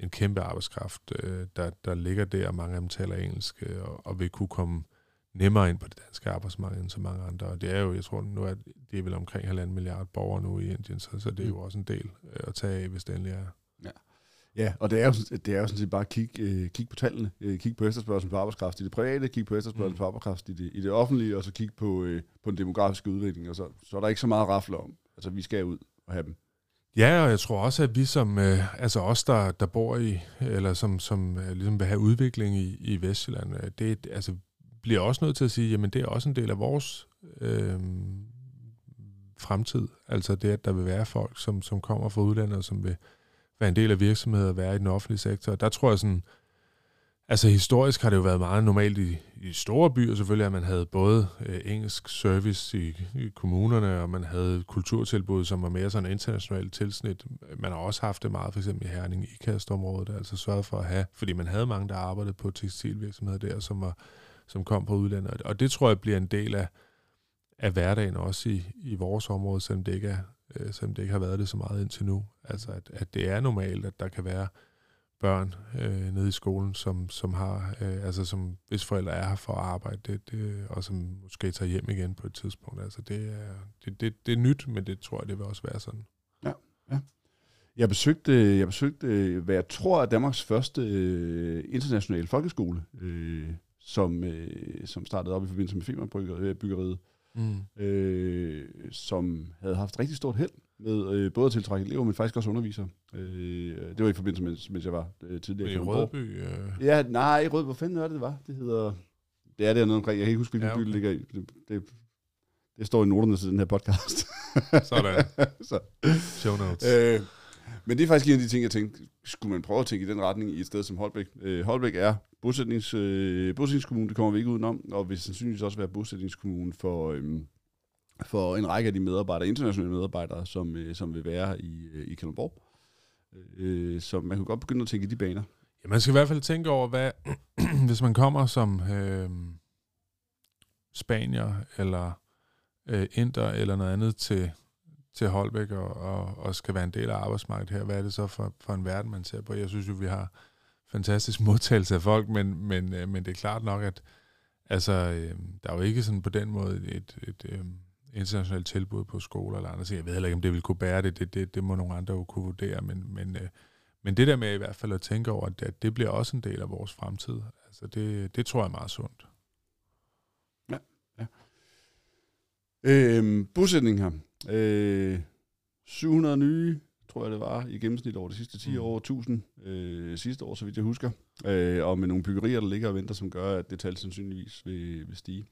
C: en kæmpe arbejdskraft, øh, der, der ligger der, og mange af dem taler engelsk, øh, og, og vil kunne komme nemmere ind på det danske arbejdsmarked end så mange andre. Og det er jo, jeg tror nu, at det er vel omkring halvanden milliard borgere nu i Indien, så, så det er jo mm. også en del øh, at tage af, hvis det endelig er.
A: Ja. Ja, og det er jo, det er jo sådan set bare at kigge, øh, kigge på tallene, øh, kigge på efterspørgselen på arbejdskraft i det private, kigge på efterspørgselen mm. på arbejdskraft i det, i det offentlige, og så kigge på, øh, på den demografiske udvikling, og så, så er der ikke så meget rafle om. Altså, vi skal ud og have dem.
C: Ja, og jeg tror også, at vi som, øh, altså os, der, der bor i, eller som, som øh, ligesom vil have udvikling i, i Vestjylland, øh, det altså, bliver også nødt til at sige, jamen det er også en del af vores øh, fremtid. Altså det, at der vil være folk, som, som kommer fra udlandet, og som vil være en del af virksomheder og være i den offentlige sektor. Der tror jeg sådan, Altså historisk har det jo været meget normalt i, i store byer selvfølgelig, at man havde både øh, engelsk service i, i kommunerne, og man havde kulturtilbud, som var mere sådan en internationalt tilsnit. Man har også haft det meget, for eksempel i Herning i kastområdet, altså sørget for at have, fordi man havde mange, der arbejdede på tekstilvirksomheder der, som, var, som kom på udlandet. Og det tror jeg bliver en del af, af hverdagen også i, i vores område, selvom det ikke er, øh, selvom det ikke har været det så meget indtil nu. Altså at, at det er normalt, at der kan være børn øh, nede i skolen, som, som har, øh, altså som hvis forældre er her for at arbejde, det, det, og som måske tager hjem igen på et tidspunkt. Altså det er, det, det, det er nyt, men det tror jeg, det vil også være sådan.
A: Ja, ja. Jeg besøgte, jeg besøgte hvad jeg tror er Danmarks første øh, internationale folkeskole, øh, som, øh, som startede op i forbindelse med Femernbyggeriet, mm. øh, som havde haft rigtig stort held med øh, både at tiltrække elever, men faktisk også undervisere. Øh, det var i forbindelse med, mens jeg var øh, tidligere.
C: I Rødby? Øh.
A: Ja, nej, i Rødby. Hvor fanden er det, det var? Det hedder... Det er noget omkring. Jeg kan ikke huske, hvilken ja, okay. by det ligger i. Det, det, det står i noterne til den her podcast.
C: Sådan. Så. Show notes. Øh,
A: men det er faktisk en af de ting, jeg tænkte, skulle man prøve at tænke i den retning i et sted som Holbæk. Øh, Holbæk er bosætnings, øh, bosætningskommune, det kommer vi ikke udenom, og vil sandsynligvis også være bosætningskommune for, øh, for en række af de medarbejdere, internationale medarbejdere, som, øh, som vil være i, øh, i Kalundborg. Øh, så man kan godt begynde at tænke i de baner.
C: Ja, man skal i hvert fald tænke over, hvad hvis man kommer som øh, spanier eller øh, inder eller noget andet til, til Holbæk og, og, og skal være en del af arbejdsmarkedet her, hvad er det så for, for en verden, man ser på? Jeg synes jo, vi har fantastisk modtagelse af folk, men, men, øh, men det er klart nok, at altså, øh, der er jo ikke sådan på den måde et, et, et, øh, internationale tilbud på skoler eller andre ting. Jeg ved heller ikke, om det vil kunne bære det. Det, det, det må nogle andre jo kunne vurdere, men, men, øh, men det der med i hvert fald at tænke over, at det bliver også en del af vores fremtid, altså det, det tror jeg er meget sundt.
A: Ja, ja. Øhm, bosætning her. Øh, 700 nye, tror jeg det var, i gennemsnit over de sidste 10 mm. år, 1000 øh, sidste år, så vidt jeg husker. Øh, og med nogle byggerier, der ligger og venter, som gør, at det tal sandsynligvis vil, vil stige.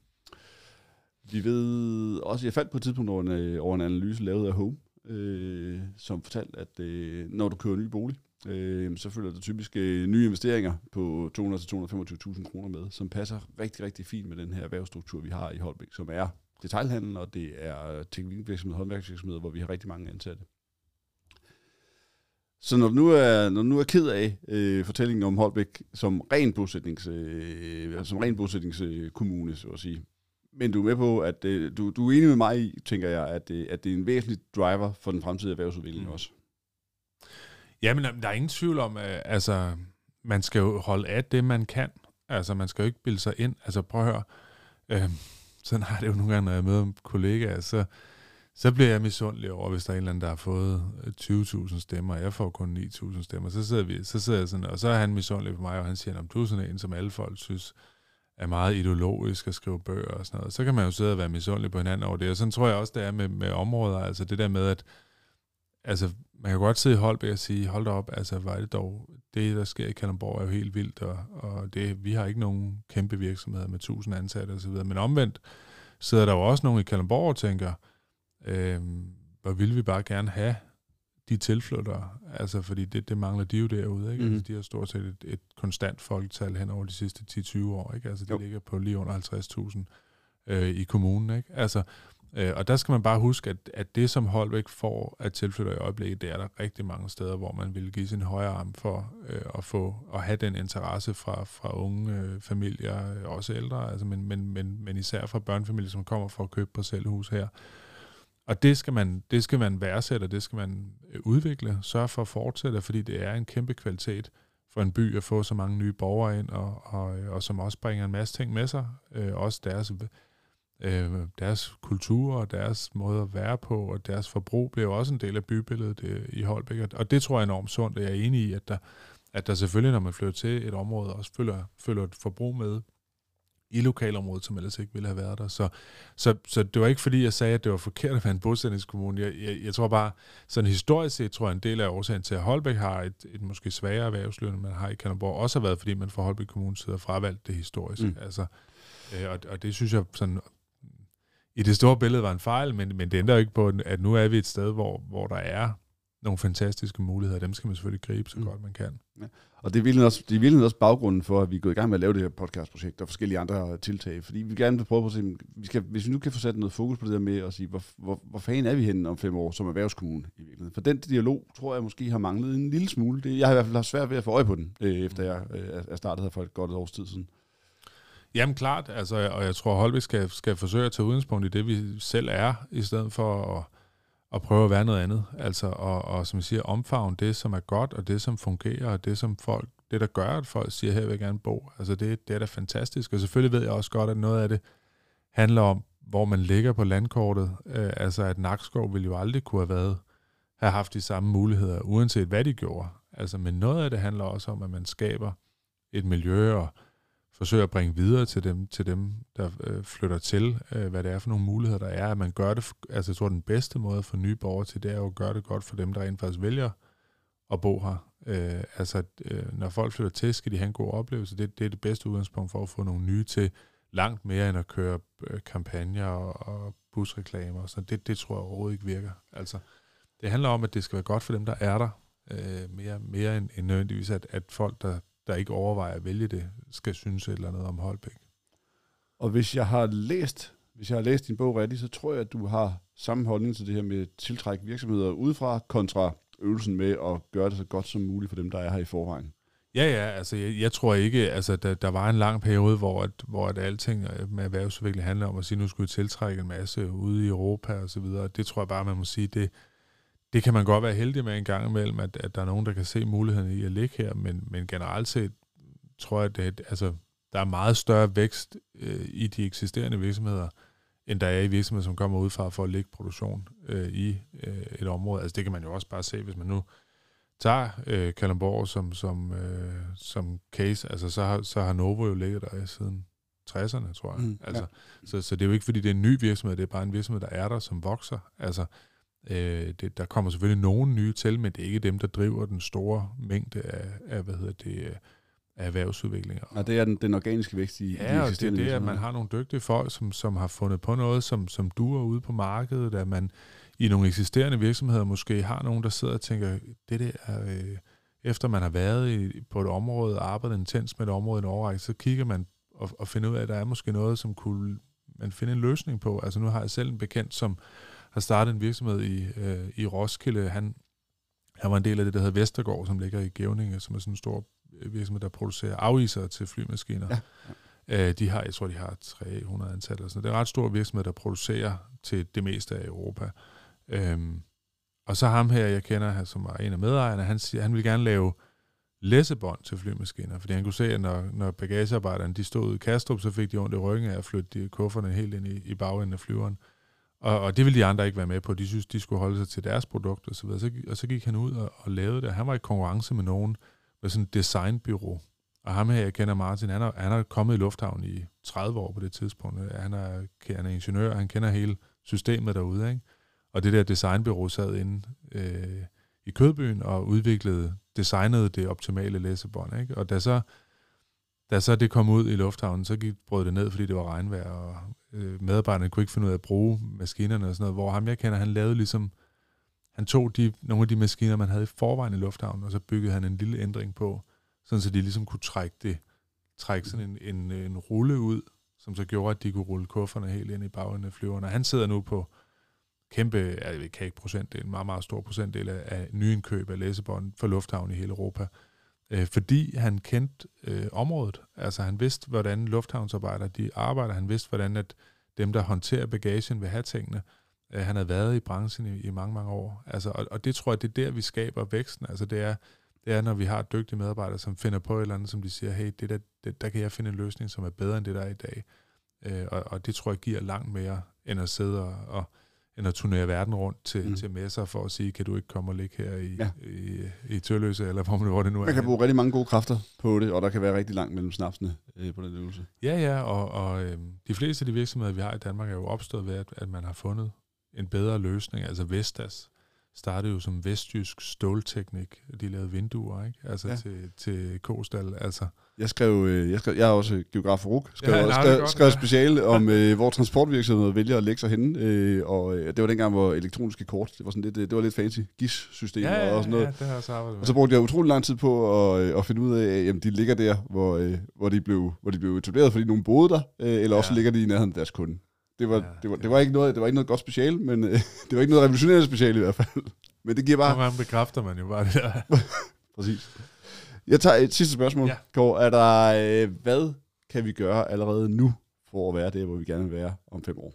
A: Vi ved også, jeg faldt på et tidspunkt over en, øh, over en analyse lavet af Home, øh, som fortalte, at øh, når du køber en ny bolig, øh, så følger der typisk øh, nye investeringer på 200-225.000 kroner med, som passer rigtig, rigtig fint med den her erhvervsstruktur, vi har i Holbæk, som er detaljhandel, og det er teknikvirksomhed, håndværksvirksomheder, hvor vi har rigtig mange ansatte. Så når du nu er, når du nu er ked af øh, fortællingen om Holbæk som ren bosætnings, øh, som ren bosætningskommune, så at sige, men du er med på, at øh, du, du er enig med mig i, tænker jeg, at, øh, at det er en væsentlig driver for den fremtidige erhvervsudvikling mm. også.
C: Ja, men der er ingen tvivl om, at altså, man skal jo holde af det, man kan. Altså, man skal jo ikke bilde sig ind. Altså, prøv at høre. Øh, sådan har det jo nogle gange, når jeg møder kollegaer, så, så bliver jeg misundelig over, hvis der er en eller anden, der har fået 20.000 stemmer, og jeg får kun 9.000 stemmer. Så sidder, vi, så sidder jeg sådan, og så er han misundelig på mig, og han siger, om du er sådan en, som alle folk synes er meget ideologisk at skrive bøger og sådan noget. Så kan man jo sidde og være misundelig på hinanden over det. Og sådan tror jeg også, det er med, med områder. Altså det der med, at altså, man kan godt sidde i Holbæk og sige, hold da op, altså var det dog, det der sker i Kalundborg er jo helt vildt, og, og det, vi har ikke nogen kæmpe virksomheder med tusind ansatte osv., men omvendt sidder der jo også nogen i Kalundborg og tænker, øh, hvor vil vi bare gerne have de tilflyttere, altså fordi det, det mangler de jo derude, ikke? Mm. Altså, de har stort set et, et konstant folketal hen over de sidste 10-20 år, ikke? Altså de jo. ligger på lige under 50.000 øh, i kommunen, ikke? Altså, øh, og der skal man bare huske, at, at det som Holbæk får af tilflyttere i øjeblikket, det er der rigtig mange steder, hvor man vil give sin højre arm for øh, at få at have den interesse fra, fra unge øh, familier, øh, også ældre, altså, men, men, men, men især fra børnefamilier, som kommer for at købe parcelhus her. Og det skal man, det skal man værdsætte, og det skal man øh, udvikle, sørge for at fortsætte, fordi det er en kæmpe kvalitet for en by at få så mange nye borgere ind, og, og, øh, og som også bringer en masse ting med sig. Øh, også deres, øh, deres kultur og deres måde at være på, og deres forbrug bliver også en del af bybilledet øh, i Holbæk. Og det tror jeg er enormt sundt, og jeg er enig i, at der, at der selvfølgelig, når man flytter til et område, også følger, følger et forbrug med, i lokalområdet, som ellers ikke ville have været der. Så, så, så det var ikke fordi, jeg sagde, at det var forkert at være en bosætningskommune. Jeg, jeg, jeg tror bare, sådan historisk set, tror jeg, en del af årsagen til, at Holbæk har et, et måske svagere erhvervsliv, end man har i Kalundborg, også har været, fordi man fra Holbæk Kommune sidder fravalgt det historisk. Mm. Altså, øh, og, og det synes jeg sådan, i det store billede var en fejl, men, men det ændrer ikke på, at nu er vi et sted, hvor, hvor der er nogle fantastiske muligheder. Dem skal man selvfølgelig gribe så mm. godt man kan. Ja.
A: Og det er virkelig også, det er virkelig også baggrunden for, at vi er gået i gang med at lave det her podcastprojekt og forskellige andre tiltag. Fordi vi vil gerne prøve på at se, vi skal, hvis vi nu kan få sat noget fokus på det der med at sige, hvor, hvor, hvor fanden er vi henne om fem år som erhvervskommune i virkeligheden. For den dialog, tror jeg måske har manglet en lille smule. Det, jeg har i hvert fald haft svært ved at få øje på den, øh, efter jeg øh, er startet her for et godt års tid siden.
C: Jamen klart, altså, og jeg tror, Holbæk skal, skal forsøge at tage udgangspunkt i det, vi selv er, i stedet for at at prøve at være noget andet. Altså, og, og som jeg siger, omfavne det, som er godt, og det, som fungerer, og det, som folk, det, der gør, at folk siger, her vil jeg gerne bo. Altså, det, det er da fantastisk. Og selvfølgelig ved jeg også godt, at noget af det handler om, hvor man ligger på landkortet. Øh, altså, at Nakskov ville jo aldrig kunne have været, have haft de samme muligheder, uanset hvad de gjorde. Altså, men noget af det handler også om, at man skaber et miljø og forsøger at bringe videre til dem, til dem der øh, flytter til, øh, hvad det er for nogle muligheder, der er. At man gør det, altså jeg tror, den bedste måde for nye borgere til, det er jo at gøre det godt for dem, der rent faktisk vælger at bo her. Øh, altså, øh, når folk flytter til, skal de have en god oplevelse. Det, det er det bedste udgangspunkt for at få nogle nye til, langt mere end at køre øh, kampagner og, og busreklamer. Så det, det tror jeg overhovedet ikke virker. Altså, det handler om, at det skal være godt for dem, der er der, øh, mere, mere end, end nødvendigvis, at, at folk, der der ikke overvejer at vælge det, skal synes et eller andet om Holbæk.
A: Og hvis jeg har læst, hvis jeg har læst din bog rigtigt, så tror jeg, at du har samme holdning til det her med tiltrække virksomheder udefra, kontra øvelsen med at gøre det så godt som muligt for dem, der er her i forvejen.
C: Ja, ja, altså jeg, jeg tror ikke, altså der, der var en lang periode, hvor, at, hvor at alting med erhvervsudvikling handler om at sige, nu skulle vi tiltrække en masse ude i Europa og så videre. Det tror jeg bare, man må sige, det, det kan man godt være heldig med en gang imellem, at, at der er nogen, der kan se muligheden i at ligge her, men, men generelt set tror jeg, at altså, der er meget større vækst øh, i de eksisterende virksomheder, end der er i virksomheder, som kommer udefra for at lægge produktion øh, i øh, et område. Altså det kan man jo også bare se, hvis man nu tager øh, Kalundborg som, som, øh, som case, altså så har, så har Novo jo ligget der siden 60'erne, tror jeg. Mm, altså, ja. så, så det er jo ikke, fordi det er en ny virksomhed, det er bare en virksomhed, der er der, som vokser. Altså, øh, det, der kommer selvfølgelig nogle nye til, men det er ikke dem, der driver den store mængde af, af hvad hedder det, af erhvervsudvikling.
A: Ja, det er den, den organiske vækst i,
C: ja, de det er det, at man har nogle dygtige folk, som, som har fundet på noget, som, som duer ude på markedet, at man i nogle eksisterende virksomheder måske har nogen, der sidder og tænker, det der, øh, efter man har været i, på et område og arbejdet intens med et område i en overrække, så kigger man og, og finder ud af, at der er måske noget, som kunne man finde en løsning på. Altså nu har jeg selv en bekendt, som har startet en virksomhed i, øh, i Roskilde. Han, han var en del af det, der hedder Vestergaard, som ligger i Gævninge, som er sådan en stor virksomhed, der producerer afiser til flymaskiner. Ja. Øh, de har, jeg tror, de har 300 ansatte. Eller sådan. Det er en ret stor virksomhed, der producerer til det meste af Europa. Øhm, og så ham her, jeg kender, som er en af medejerne, han, siger, han vil gerne lave læsebånd til flymaskiner, fordi han kunne se, at når, når bagagearbejderne de stod i Kastrup, så fik de ondt i ryggen af at flytte de kufferne helt ind i, i bagenden af flyveren. Og, og det ville de andre ikke være med på. De synes, de skulle holde sig til deres produkt og så videre. Så, og så gik han ud og, og lavede det. Han var i konkurrence med nogen med sådan et designbyrå. Og ham her, jeg kender Martin, han er, han er kommet i lufthavn i 30 år på det tidspunkt. Han er, han er ingeniør, han kender hele systemet derude. Ikke? Og det der designbyrå sad inde øh, i Kødbyen og udviklede, designede det optimale læsebånd. Ikke? Og da så, da så det kom ud i lufthavnen, så gik, brød det ned, fordi det var regnvejr, og øh, medarbejderne kunne ikke finde ud af at bruge maskinerne og sådan noget, hvor ham jeg kender, han lavede ligesom, han tog de, nogle af de maskiner, man havde i forvejen i lufthavnen, og så byggede han en lille ændring på, sådan så de ligesom kunne trække det, trække sådan en, en, en rulle ud, som så gjorde, at de kunne rulle kufferne helt ind i bagenden af flyverne. Han sidder nu på kæmpe, jeg kan ikke procentdel, en meget, meget stor procentdel af, af nyindkøb af læsebånd for lufthavn i hele Europa. Øh, fordi han kendte øh, området. Altså han vidste, hvordan lufthavnsarbejdere de arbejder. Han vidste, hvordan at dem, der håndterer bagagen, vil have tingene. Øh, han havde været i branchen i, i mange, mange år. Altså, og, og det tror jeg, det er der, vi skaber væksten. Altså det er, det er, når vi har dygtige medarbejdere, som finder på et eller andet, som de siger, hey, det der, det, der kan jeg finde en løsning, som er bedre end det, der er i dag. Øh, og, og det tror jeg giver langt mere, end at sidde og, og end at turnere verden rundt til, mm. til messer for at sige, kan du ikke komme og ligge her i, ja. i, i Tørløse, eller hvor, hvor det nu er.
A: Man kan bruge rigtig mange gode kræfter på det, og der kan være rigtig langt mellem snapsene øh, på den øvelse.
C: Ja, ja, og, og øh, de fleste af de virksomheder, vi har i Danmark, er jo opstået ved, at, at man har fundet en bedre løsning, altså Vestas startede jo som vestjysk stålteknik. De lavede vinduer, ikke? Altså ja. til, til Kostal, altså.
A: Jeg skrev, øh, jeg, skrev, jeg er også geograf for RUK, skrev, ja, skrev, godt, skrev ja. speciale om, øh, hvor transportvirksomheder vælger at lægge sig henne, øh, og øh, det var dengang, hvor elektroniske kort, det var sådan lidt, det var lidt fancy, GIS-system
C: ja, ja,
A: og sådan noget.
C: Ja, det har jeg så arbejdet med.
A: Og så brugte jeg utrolig lang tid på at, øh, at finde ud af, at jamen, de ligger der, hvor, øh, hvor, de blev, hvor de blev etableret, fordi nogen boede der, øh, eller ja. også ligger de i nærheden af deres kunde. Det var, ja, det, var, det, var ikke noget, det var ikke noget godt special, men øh, det var ikke noget revolutionerende special i hvert fald. Men det giver bare...
C: Nogle gange bekræfter man jo bare det der.
A: Præcis. Jeg tager et sidste spørgsmål. Ja. Kåre, er der, øh, hvad kan vi gøre allerede nu for at være det, hvor vi gerne vil være om fem år?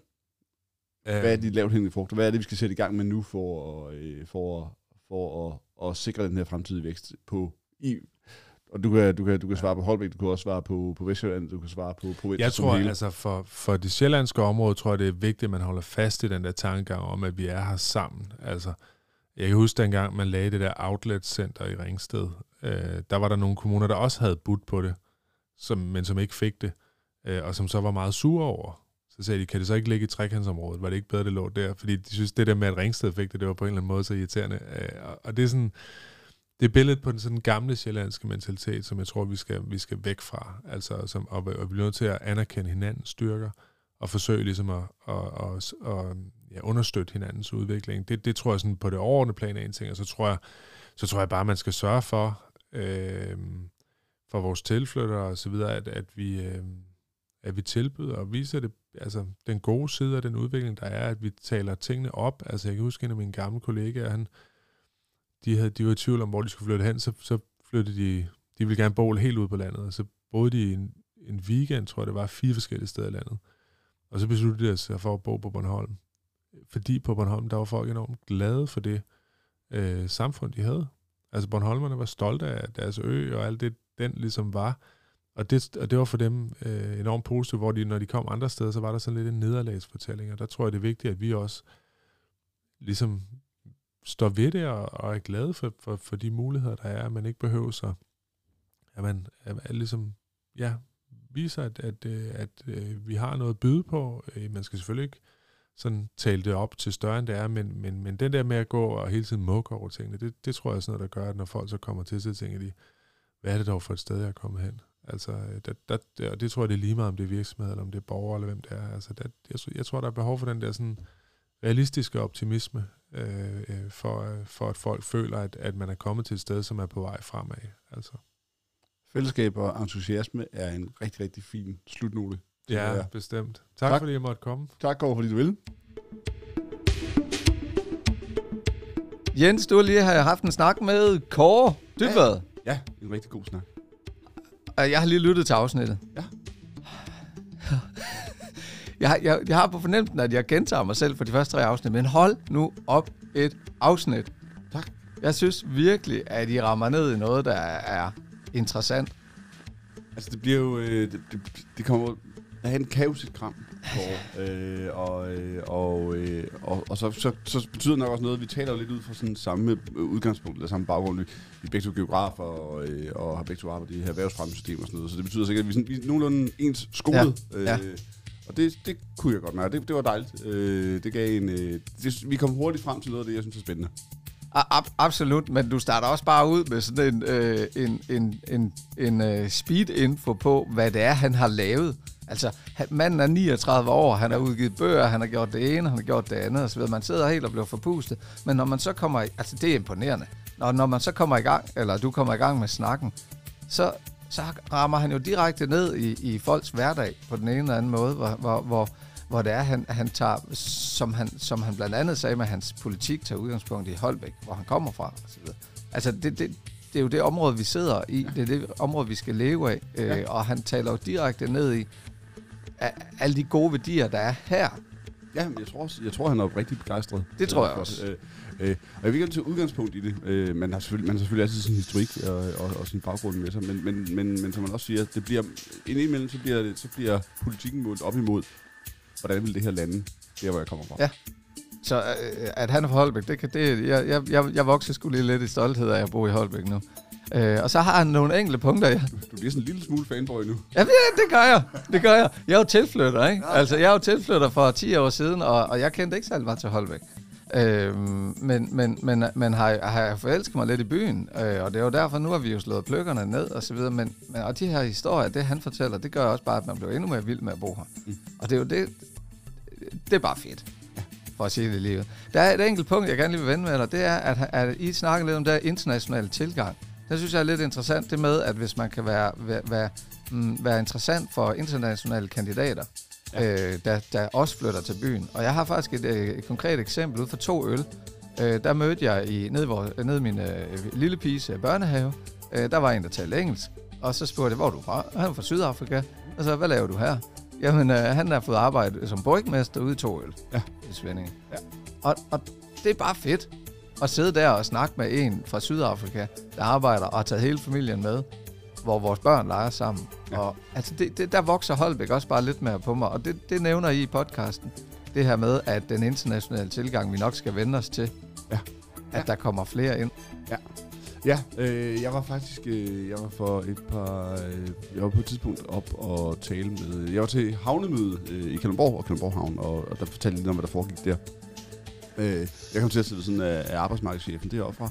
A: Hvad er de lavt hængende frugter? Hvad er det, vi skal sætte i gang med nu for, øh, for, for at, at sikre den her fremtidige vækst på i, og du kan, du kan, du kan svare på Holbæk, du kan også svare på, på Vestjylland, du kan svare på, på
C: Jeg tror, hele. altså for, for det sjællandske område, tror jeg, det er vigtigt, at man holder fast i den der tankegang om, at vi er her sammen. Altså, jeg kan huske dengang, man lagde det der outlet-center i Ringsted. Øh, der var der nogle kommuner, der også havde budt på det, som, men som ikke fik det, øh, og som så var meget sure over. Så sagde de, kan det så ikke ligge i trekantsområdet? Var det ikke bedre, det lå der? Fordi de synes, det der med, at Ringsted fik det, det var på en eller anden måde så irriterende. Øh, og, og det er sådan, det er billedet på den sådan gamle sjællandske mentalitet, som jeg tror, vi skal, vi skal væk fra. Altså, som, og, og vi bliver nødt til at anerkende hinandens styrker, og forsøge ligesom at, at, at, at ja, understøtte hinandens udvikling. Det, det tror jeg sådan på det overordnede plan er en ting, og så tror jeg, så tror jeg bare, at man skal sørge for, øh, for vores tilflyttere og så videre, at, at vi, øh, at vi tilbyder og viser det, altså den gode side af den udvikling, der er, at vi taler tingene op. Altså jeg kan huske en af mine gamle kollegaer, han, de, havde, de var i tvivl om, hvor de skulle flytte hen, så, så flyttede de, de ville gerne bo helt ud på landet, og så boede de en, en weekend, tror jeg det var, fire forskellige steder i landet. Og så besluttede de sig for at bo på Bornholm. Fordi på Bornholm, der var folk enormt glade for det øh, samfund, de havde. Altså Bornholmerne var stolte af deres ø, og alt det, den ligesom var. og, det, og det var for dem øh, enormt positivt, hvor de, når de kom andre steder, så var der sådan lidt en nederlagsfortælling, og der tror jeg, det er vigtigt, at vi også ligesom står ved det og, og er glade for, for, for de muligheder, der er, at man ikke behøver sig, at man at, at ligesom, ja, viser, at, at, øh, at, at vi har noget at byde på. Øh, man skal selvfølgelig ikke sådan tale det op til større end det er, men, men, men den der med at gå og hele tiden mukke over tingene, det, det tror jeg er sådan noget, der gør, at når folk så kommer til, så tænker de, hvad er det dog for et sted, jeg er kommet hen? Altså, der, der, og det tror jeg, det er lige meget, om det er virksomhed, eller om det er borger, eller hvem det er. Altså, der, jeg, jeg tror, der er behov for den der sådan realistiske optimisme, øh, for, for at folk føler, at, at man er kommet til et sted, som er på vej fremad. Altså.
A: Fællesskab og entusiasme er en rigtig, rigtig fin slutnote.
C: Ja, ja, bestemt. Tak, tak, fordi jeg måtte komme.
A: Tak, Gård, fordi du ville.
B: Jens, du lige har haft en snak med Kåre Dybvad.
A: Ja, ja, en rigtig god snak.
B: Jeg har lige lyttet til afsnittet.
A: Ja.
B: jeg, jeg, jeg har på fornemmelsen, at jeg gentager mig selv for de første tre afsnit, men hold nu op et afsnit.
A: Tak.
B: Jeg synes virkelig, at I rammer ned i noget, der er interessant.
A: Altså, det bliver jo... Øh, det, det, det kommer at have en kaotisk kram. For, øh, og, øh, og, øh, og, og så, så, så betyder det nok også noget, vi taler lidt ud fra sådan samme udgangspunkt, eller samme baggrund. Vi, er begge to geografer, og, øh, og har begge to arbejdet i erhvervsfremmesystem og sådan noget, så det betyder sikkert, at vi, sådan, vi er nogenlunde ens skolet. Ja. Øh, ja. Og det, det kunne jeg godt mærke. Det, det var dejligt. Øh, det gav en, øh, det, vi kom hurtigt frem til noget af det, jeg synes er spændende.
B: Ab- absolut, men du starter også bare ud med sådan en, øh, en, en, en, en uh, speed-info på, hvad det er, han har lavet. Altså, han, manden er 39 år, han har udgivet bøger, han har gjort det ene, han har gjort det andet, osv. så. Man sidder helt og bliver forpustet. Men når man så kommer i, altså det er imponerende. Når, når man så kommer i gang, eller du kommer i gang med snakken, så, så rammer han jo direkte ned i, i folks hverdag på den ene eller anden måde, hvor, hvor, hvor, hvor det er, han, han tager, som han, som han blandt andet sagde med hans politik, tager udgangspunkt i Holbæk, hvor han kommer fra. Videre. Altså, det, det, det er jo det område, vi sidder i. Det er det område, vi skal leve af. Ja. Øh, og han taler jo direkte ned i alle de gode værdier, der er her.
A: Ja, jeg tror, også, jeg tror han er rigtig begejstret.
B: Det tror jeg også.
A: Øh, øh, og jeg vil gerne tage udgangspunkt i det. Øh, man, har selvfølgelig, man har selvfølgelig altid sin historik og, og, og sin baggrund med sig, men, men, men, men som man også siger, det bliver, indimellem så bliver, det, så bliver politikken målt op imod, hvordan vil det her lande, der hvor jeg kommer fra.
B: Ja. Så øh, at han er fra Holbæk, det kan det, jeg, jeg, jeg, jeg vokser sgu lige lidt i stolthed af at bo i Holbæk nu. Øh, og så har han nogle enkelte punkter, ja.
A: Du bliver sådan en lille smule fanboy nu.
B: Ja, det gør jeg. Det gør jeg. Jeg er jo tilflytter, ikke? Altså, jeg er jo tilflytter for 10 år siden, og, og jeg kendte ikke særlig meget til Holbæk. Øh, men, men, men, men har, har jeg forelsket mig lidt i byen, øh, og det er jo derfor, nu har vi jo slået pløkkerne ned og så videre, men, men og de her historier, det han fortæller, det gør også bare, at man bliver endnu mere vild med at bo her. Mm. Og det er jo det, det er bare fedt for at sige det lige Der er et enkelt punkt, jeg gerne lige vil vende med dig, det er, at, at I snakker lidt om der internationale tilgang. Det synes jeg er lidt interessant, det med, at hvis man kan være, være, være, mm, være interessant for internationale kandidater, ja. øh, der, der også flytter til byen. Og jeg har faktisk et, øh, et konkret eksempel ud for to øl. Øh, der mødte jeg i, nede, hvor, nede min øh, lille piges øh, børnehave. Øh, der var en, der talte engelsk. Og så spurgte jeg, hvor er du fra? Han er fra Sydafrika. Og så, hvad laver du her? Jamen, øh, han har fået arbejde som brygmester ude i to øl.
A: Ja.
B: I Svendinge. Ja. Og, og det er bare fedt at sidde der og snakke med en fra Sydafrika, der arbejder og har taget hele familien med, hvor vores børn leger sammen. Ja. Og altså det, det, der vokser Holbæk også bare lidt mere på mig, og det, det nævner I i podcasten. Det her med, at den internationale tilgang, vi nok skal vende os til, ja. at ja. der kommer flere ind.
A: Ja. Ja, øh, jeg var faktisk, øh, jeg var for et par, øh, jeg var på et tidspunkt op og tale med, jeg var til havnemøde øh, i Kalundborg og Kalundborg Havn, og, og der fortalte lidt om, hvad der foregik der. Øh, jeg kom til at sidde sådan af, af arbejdsmarkedschefen deroppe fra.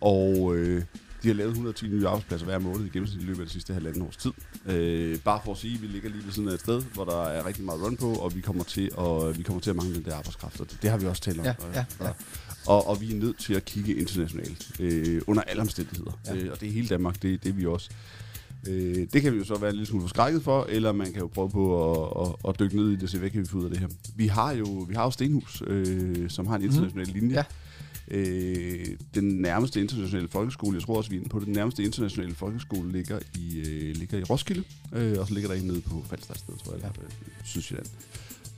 A: Og øh, de har lavet 110 nye arbejdspladser hver måned i gennemsnit i løbet af det sidste halvanden års tid. Øh, bare for at sige, at vi ligger lige ved siden af et sted, hvor der er rigtig meget run på, og vi kommer til at, vi kommer til at mangle den der arbejdskraft. Og det, det har vi også talt om.
B: Ja, ja, ja.
A: Og, og vi er nødt til at kigge internationalt, øh, under alle omstændigheder. Ja. Øh, og det er hele Danmark, det, det er vi også. Øh, det kan vi jo så være lidt smule forskrækket for, eller man kan jo prøve på at, at, at dykke ned i det og se, hvad kan vi få ud af det her. Vi har jo, vi har jo Stenhus, øh, som har en international mm. linje. Ja. Øh, den nærmeste internationale folkeskole, jeg tror også, vi er inde på det, den nærmeste internationale folkeskole ligger i, øh, ligger i Roskilde, øh, og så ligger der en nede på Falstersted, tror jeg, ja. eller øh, Sydsjælland.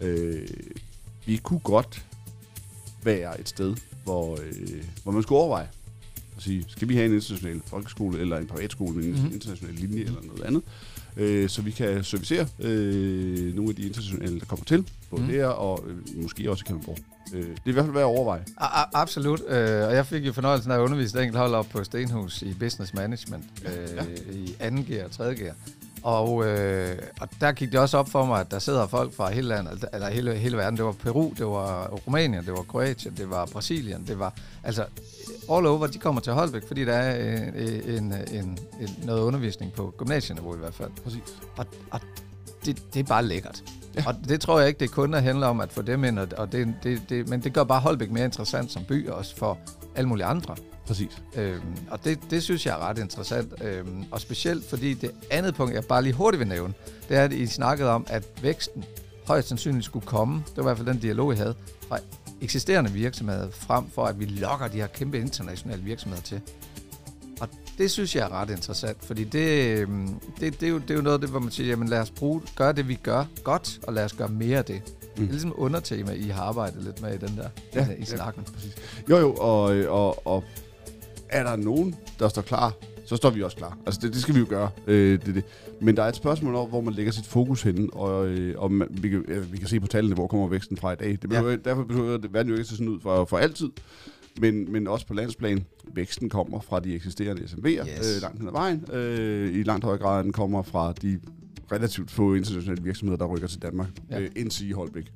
A: Øh, vi kunne godt være et sted, hvor, øh, hvor man skulle overveje at sige, skal vi have en international folkeskole eller en privatskole med en
B: Mhm.
A: mm. international linje eller noget andet, øh, så vi kan servicere øh, nogle af de internationale, der kommer til, både mm. der og øh, måske også i Kalundborg. Øh, det er i hvert fald værd at overveje.
B: A- a- absolut, øh, og jeg fik jo fornøjelsen af at undervise et enkelt hold op på Stenhus i Business Management øh,
A: Ja.
B: i 2G og 3G. Og, øh, og der gik det også op for mig, at der sidder folk fra hele landet, eller hele, hele verden. Det var Peru, det var Rumænien, det var Kroatien, det var Brasilien, det var altså all over, de kommer til Holbæk, fordi der er øh, en, en, en, en, noget undervisning på gymnasieniveau i hvert fald.
A: Præcis.
B: Og, og det, det er bare lækkert. Ja. Og det tror jeg ikke, det kun handler om at få dem ind, og, det, det, det, men det gør bare Holbæk mere interessant som by, også for alle mulige andre.
A: Præcis.
B: Øhm, og det, det synes jeg er ret interessant. Øhm, og specielt fordi det andet punkt, jeg bare lige hurtigt vil nævne, det er, at I snakkede om, at væksten højst sandsynligt skulle komme, det var i hvert fald den dialog, I havde, fra eksisterende virksomheder, frem for at vi lokker de her kæmpe internationale virksomheder til. Det synes jeg er ret interessant, fordi det, øhm, det, det, er, jo, det er jo noget af det, hvor man siger, jamen lad os bruge, gøre det, vi gør godt, og lad os gøre mere af det. Mm. Det er ligesom undertema, I har arbejdet lidt med i den der,
A: Ja,
B: i, i snakken.
A: Jo jo, og, og, og er der nogen, der står klar, så står vi også klar. Altså det, det skal vi jo gøre. Øh, det, det. Men der er et spørgsmål om, hvor man lægger sit fokus hen, og, øh, og man, vi, kan, øh, vi kan se på tallene, hvor kommer væksten fra i dag. Det behøver, ja. Derfor behøver det verden jo ikke se sådan ud for, for altid. Men, men også på landsplan, væksten kommer fra de eksisterende SMV'er
B: Yes.
A: øh, langt hen ad vejen. Øh, I langt højere grad den kommer fra de relativt få internationale virksomheder, der rykker til Danmark.
B: Ja.
A: Ja. Øh, NC Holbæk.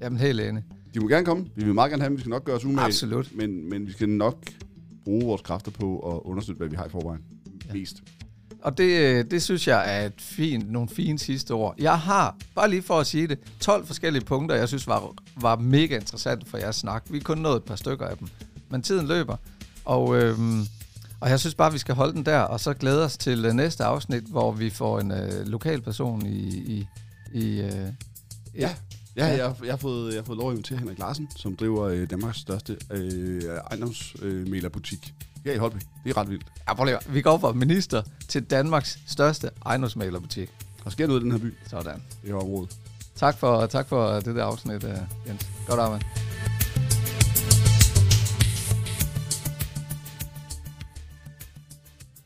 B: Jamen helt enig.
A: De må gerne komme. Vi vil meget gerne have dem. Vi skal nok gøre os umage.
B: Absolut.
A: Men, men vi skal nok bruge vores kræfter på at understøtte, hvad vi har i forvejen.
B: Ja.
A: Ja. Mest.
B: Og det, det synes jeg er et fint, nogle fine sidste ord. Jeg har, bare lige for at sige det, 12 forskellige punkter, jeg synes var, var mega interessant for jeres snak. Vi har kun nået et par stykker af dem, men tiden løber. Og, øhm, og jeg synes bare, vi skal holde den der, og så glæde os til øh, næste afsnit, hvor vi får en øh, lokal person i... i, i øh,
A: Ja. Ja, jeg, jeg, har fået, jeg har fået lov at invitere Henrik Larsen, som driver øh, Danmarks største øh, ejendomsmælerbutik her i Holbæk. Det er ret vildt.
B: Ja, prøv lige, vi går fra minister til Danmarks største ejendomsmalerbutik.
A: Der sker noget i den her by,
B: Sådan.
A: det her område.
B: Tak for, tak for det der afsnit, øh, Jens. Godt arbejde.